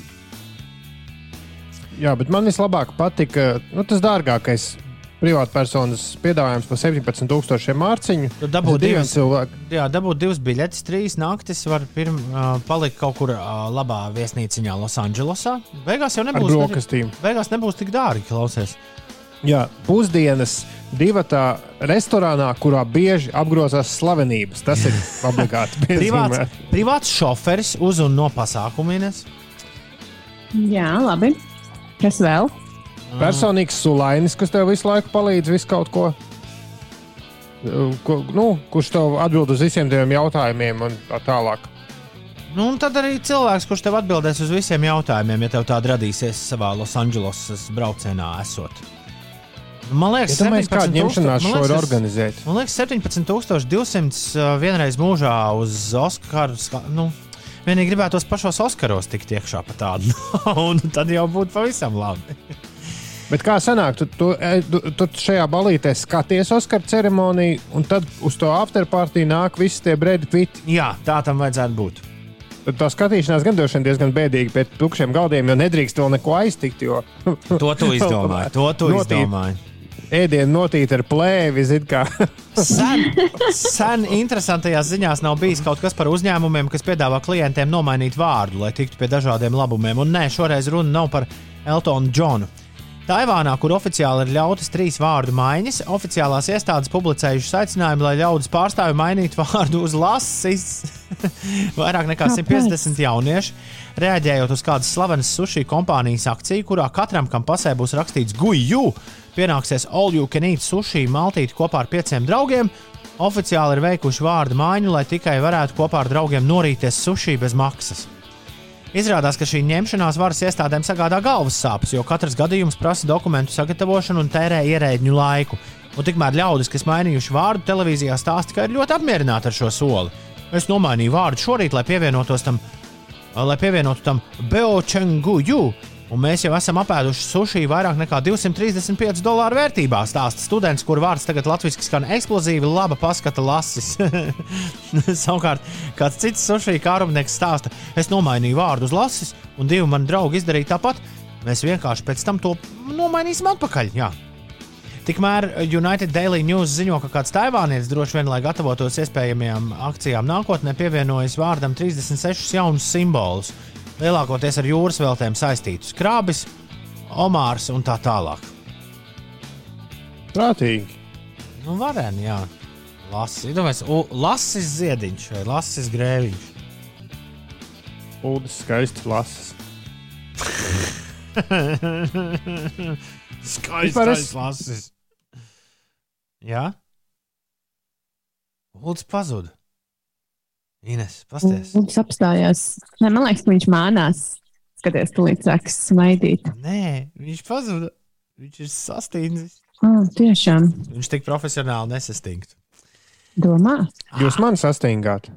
Jā, bet man vislabāk patika nu, tas dārgākais privātpersonas piedāvājums par 17,000 mārciņu. Tu dabū Tas diviem divas. Jā, dabūt divas biļetes, trīs naktis. Var pirm, uh, palikt kaut kur uh, labā viesnīciņā Losandželosā. Beigās jau nebūs, brokastīm. beigās nebūs tik dārgi, klausies. Jā, pusdienas divatā restorānā, kurā bieži apgrozās slavenības. Tas ir obligāti Privāts, privāts šoferis uz un no pasākumiem. Jā, labi. Kas vēl? Personīgs sulainis, kas tev visu laiku palīdz visu kaut ko. Ko, nu, kurš tev atbild uz visiem tiem jautājumiem un tā tālāk. Nu, un tad arī cilvēks, kurš tev atbildēs uz visiem jautājumiem, ja tev tāda radīsies savā Losandželosas braucienā, esot. Man liekas, Ja 17 ņemšanās man šo ir organizēt. Man liekas, 17,200 uh, vienreiz mūžā uz Oskaru. ska- Nu, vienīgi gribētos pašos Oskaros tikt iekšā pa tādu. un tad jau būtu pavisam labi. Bet kā sanāk, tu, tu, e, tu, tu šajā balītē skaties Oskara ceremoniju, un tad uz to afterpartiju nāk visi tie bredi kviti. Jā, tā tam vajadzētu būt. Tā skatīšanās gan droši vien diezgan bēdīga pēc tukšiem galdiem, jo nedrīkst vēl neko aiztikt. Jo To tu izdomāji. To tu Notīt. izdomāji. ēdienu notīt ar plēvi, zin kā. Sen, sen interesantajās ziņās nav bijis kaut kas par uzņēmumiem, kas piedāvā klientiem nomainīt vārdu, lai tiktu pie dažādiem labumiem. Un nē, šoreiz runa nav par Eltonu Džonu. Taivānā, kur oficiāli ir ļautas trīs vārdu maiņas, oficiālās iestādes publicējušas aicinājumu, lai ļaudis pārstāvju mainītu vārdu uz lasis. Vairāk nekā Kāpēc? 150 jaunieši, reaģējot uz kādas slavenas sushi kompānijas akciju, kurā katram, kam pasē būs rakstīts guļu, pienāksies all you can eat sushi maltīt kopā ar pieciem draugiem. Oficiāli ir veikuši vārdu maiņu, lai tikai varētu kopā ar draugiem norīties sushi bez maksas. Izrādās, ka šī ņemšanās varas iestādēm sagādā galvas sāpes, jo katrs gadījums prasa dokumentu sagatavošanu un tērē ierēģņu laiku. Un tikmēr ļaudis, kas mainījuši vārdu televīzijā, stāsta, ka ir ļoti apmierināti ar šo soli. Es nomainīju vārdu šorīt, lai pievienotos tam, lai pievienotu tam Beočenguju. Un mēs jau esam apēduši sushi vairāk nekā 235 dolāru vērtībā. Stāsta students, kur vārds tagad latviešu skan eksplozīvi, laba paskata lasis. Savukārt, kāds cits sushi kārumnieks stāsta, es nomainīju vārdu uz lasis, un divi mani draugi izdarīja tāpat. Mēs vienkārši pēc tam to nomainīsim atpakaļ. Jā. Tikmēr United Daily News ziņo, ka kāds taivānietis droši vien, lai gatavotos iespējamajām akcijām nākotnē, pievienojas vārdam 36 jaunus simbolus, lielākoties ar jūras veltēm saistītus - krābis, omārs un tā tālāk. Prātīgi. Nu, varēni, jā. Lasis, domājies, u- lasis ziediņš vai lasis grēviņš. Uldis skaisti lasis. Skaists, Vispār es- skaists lasis. Jā? Lūdzu, pazuda. Ines, pasties. Viņš apstājās. Nē, man liekas, ka viņš mānās. Skaties, tu līdz sāks smaidīt. Nē, viņš pazuda. Viņš ir sastīnis. Oh, tiešām. Viņš tik profesionāli nesastingtu. Domā? Jūs man sastingāt.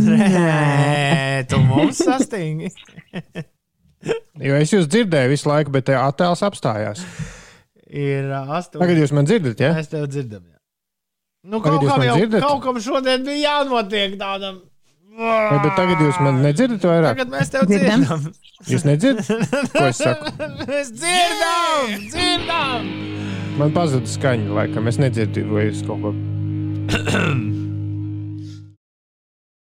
Nē, tu mums sastingi. Jo es jūs dzirdēju visu laiku, bet te attēls apstājās. Ir astoņi. Tagad jūs man dzirdat, ja? Mēs tev dzirdam. Jā. Nu, kaut jūs kam man jau dzirdat? kaut kam šodien bija jānotiek tādam. Vai, bet tagad jūs man nedzirdat vairāk. Tagad mēs tev Dzirdam. dzirdam. Jūs nedzirdat, ko es saku? Mēs dzirdam, dzirdam. Man pazuda skaņa, laikam. Es nedzirdu, vai jūs kaut ko.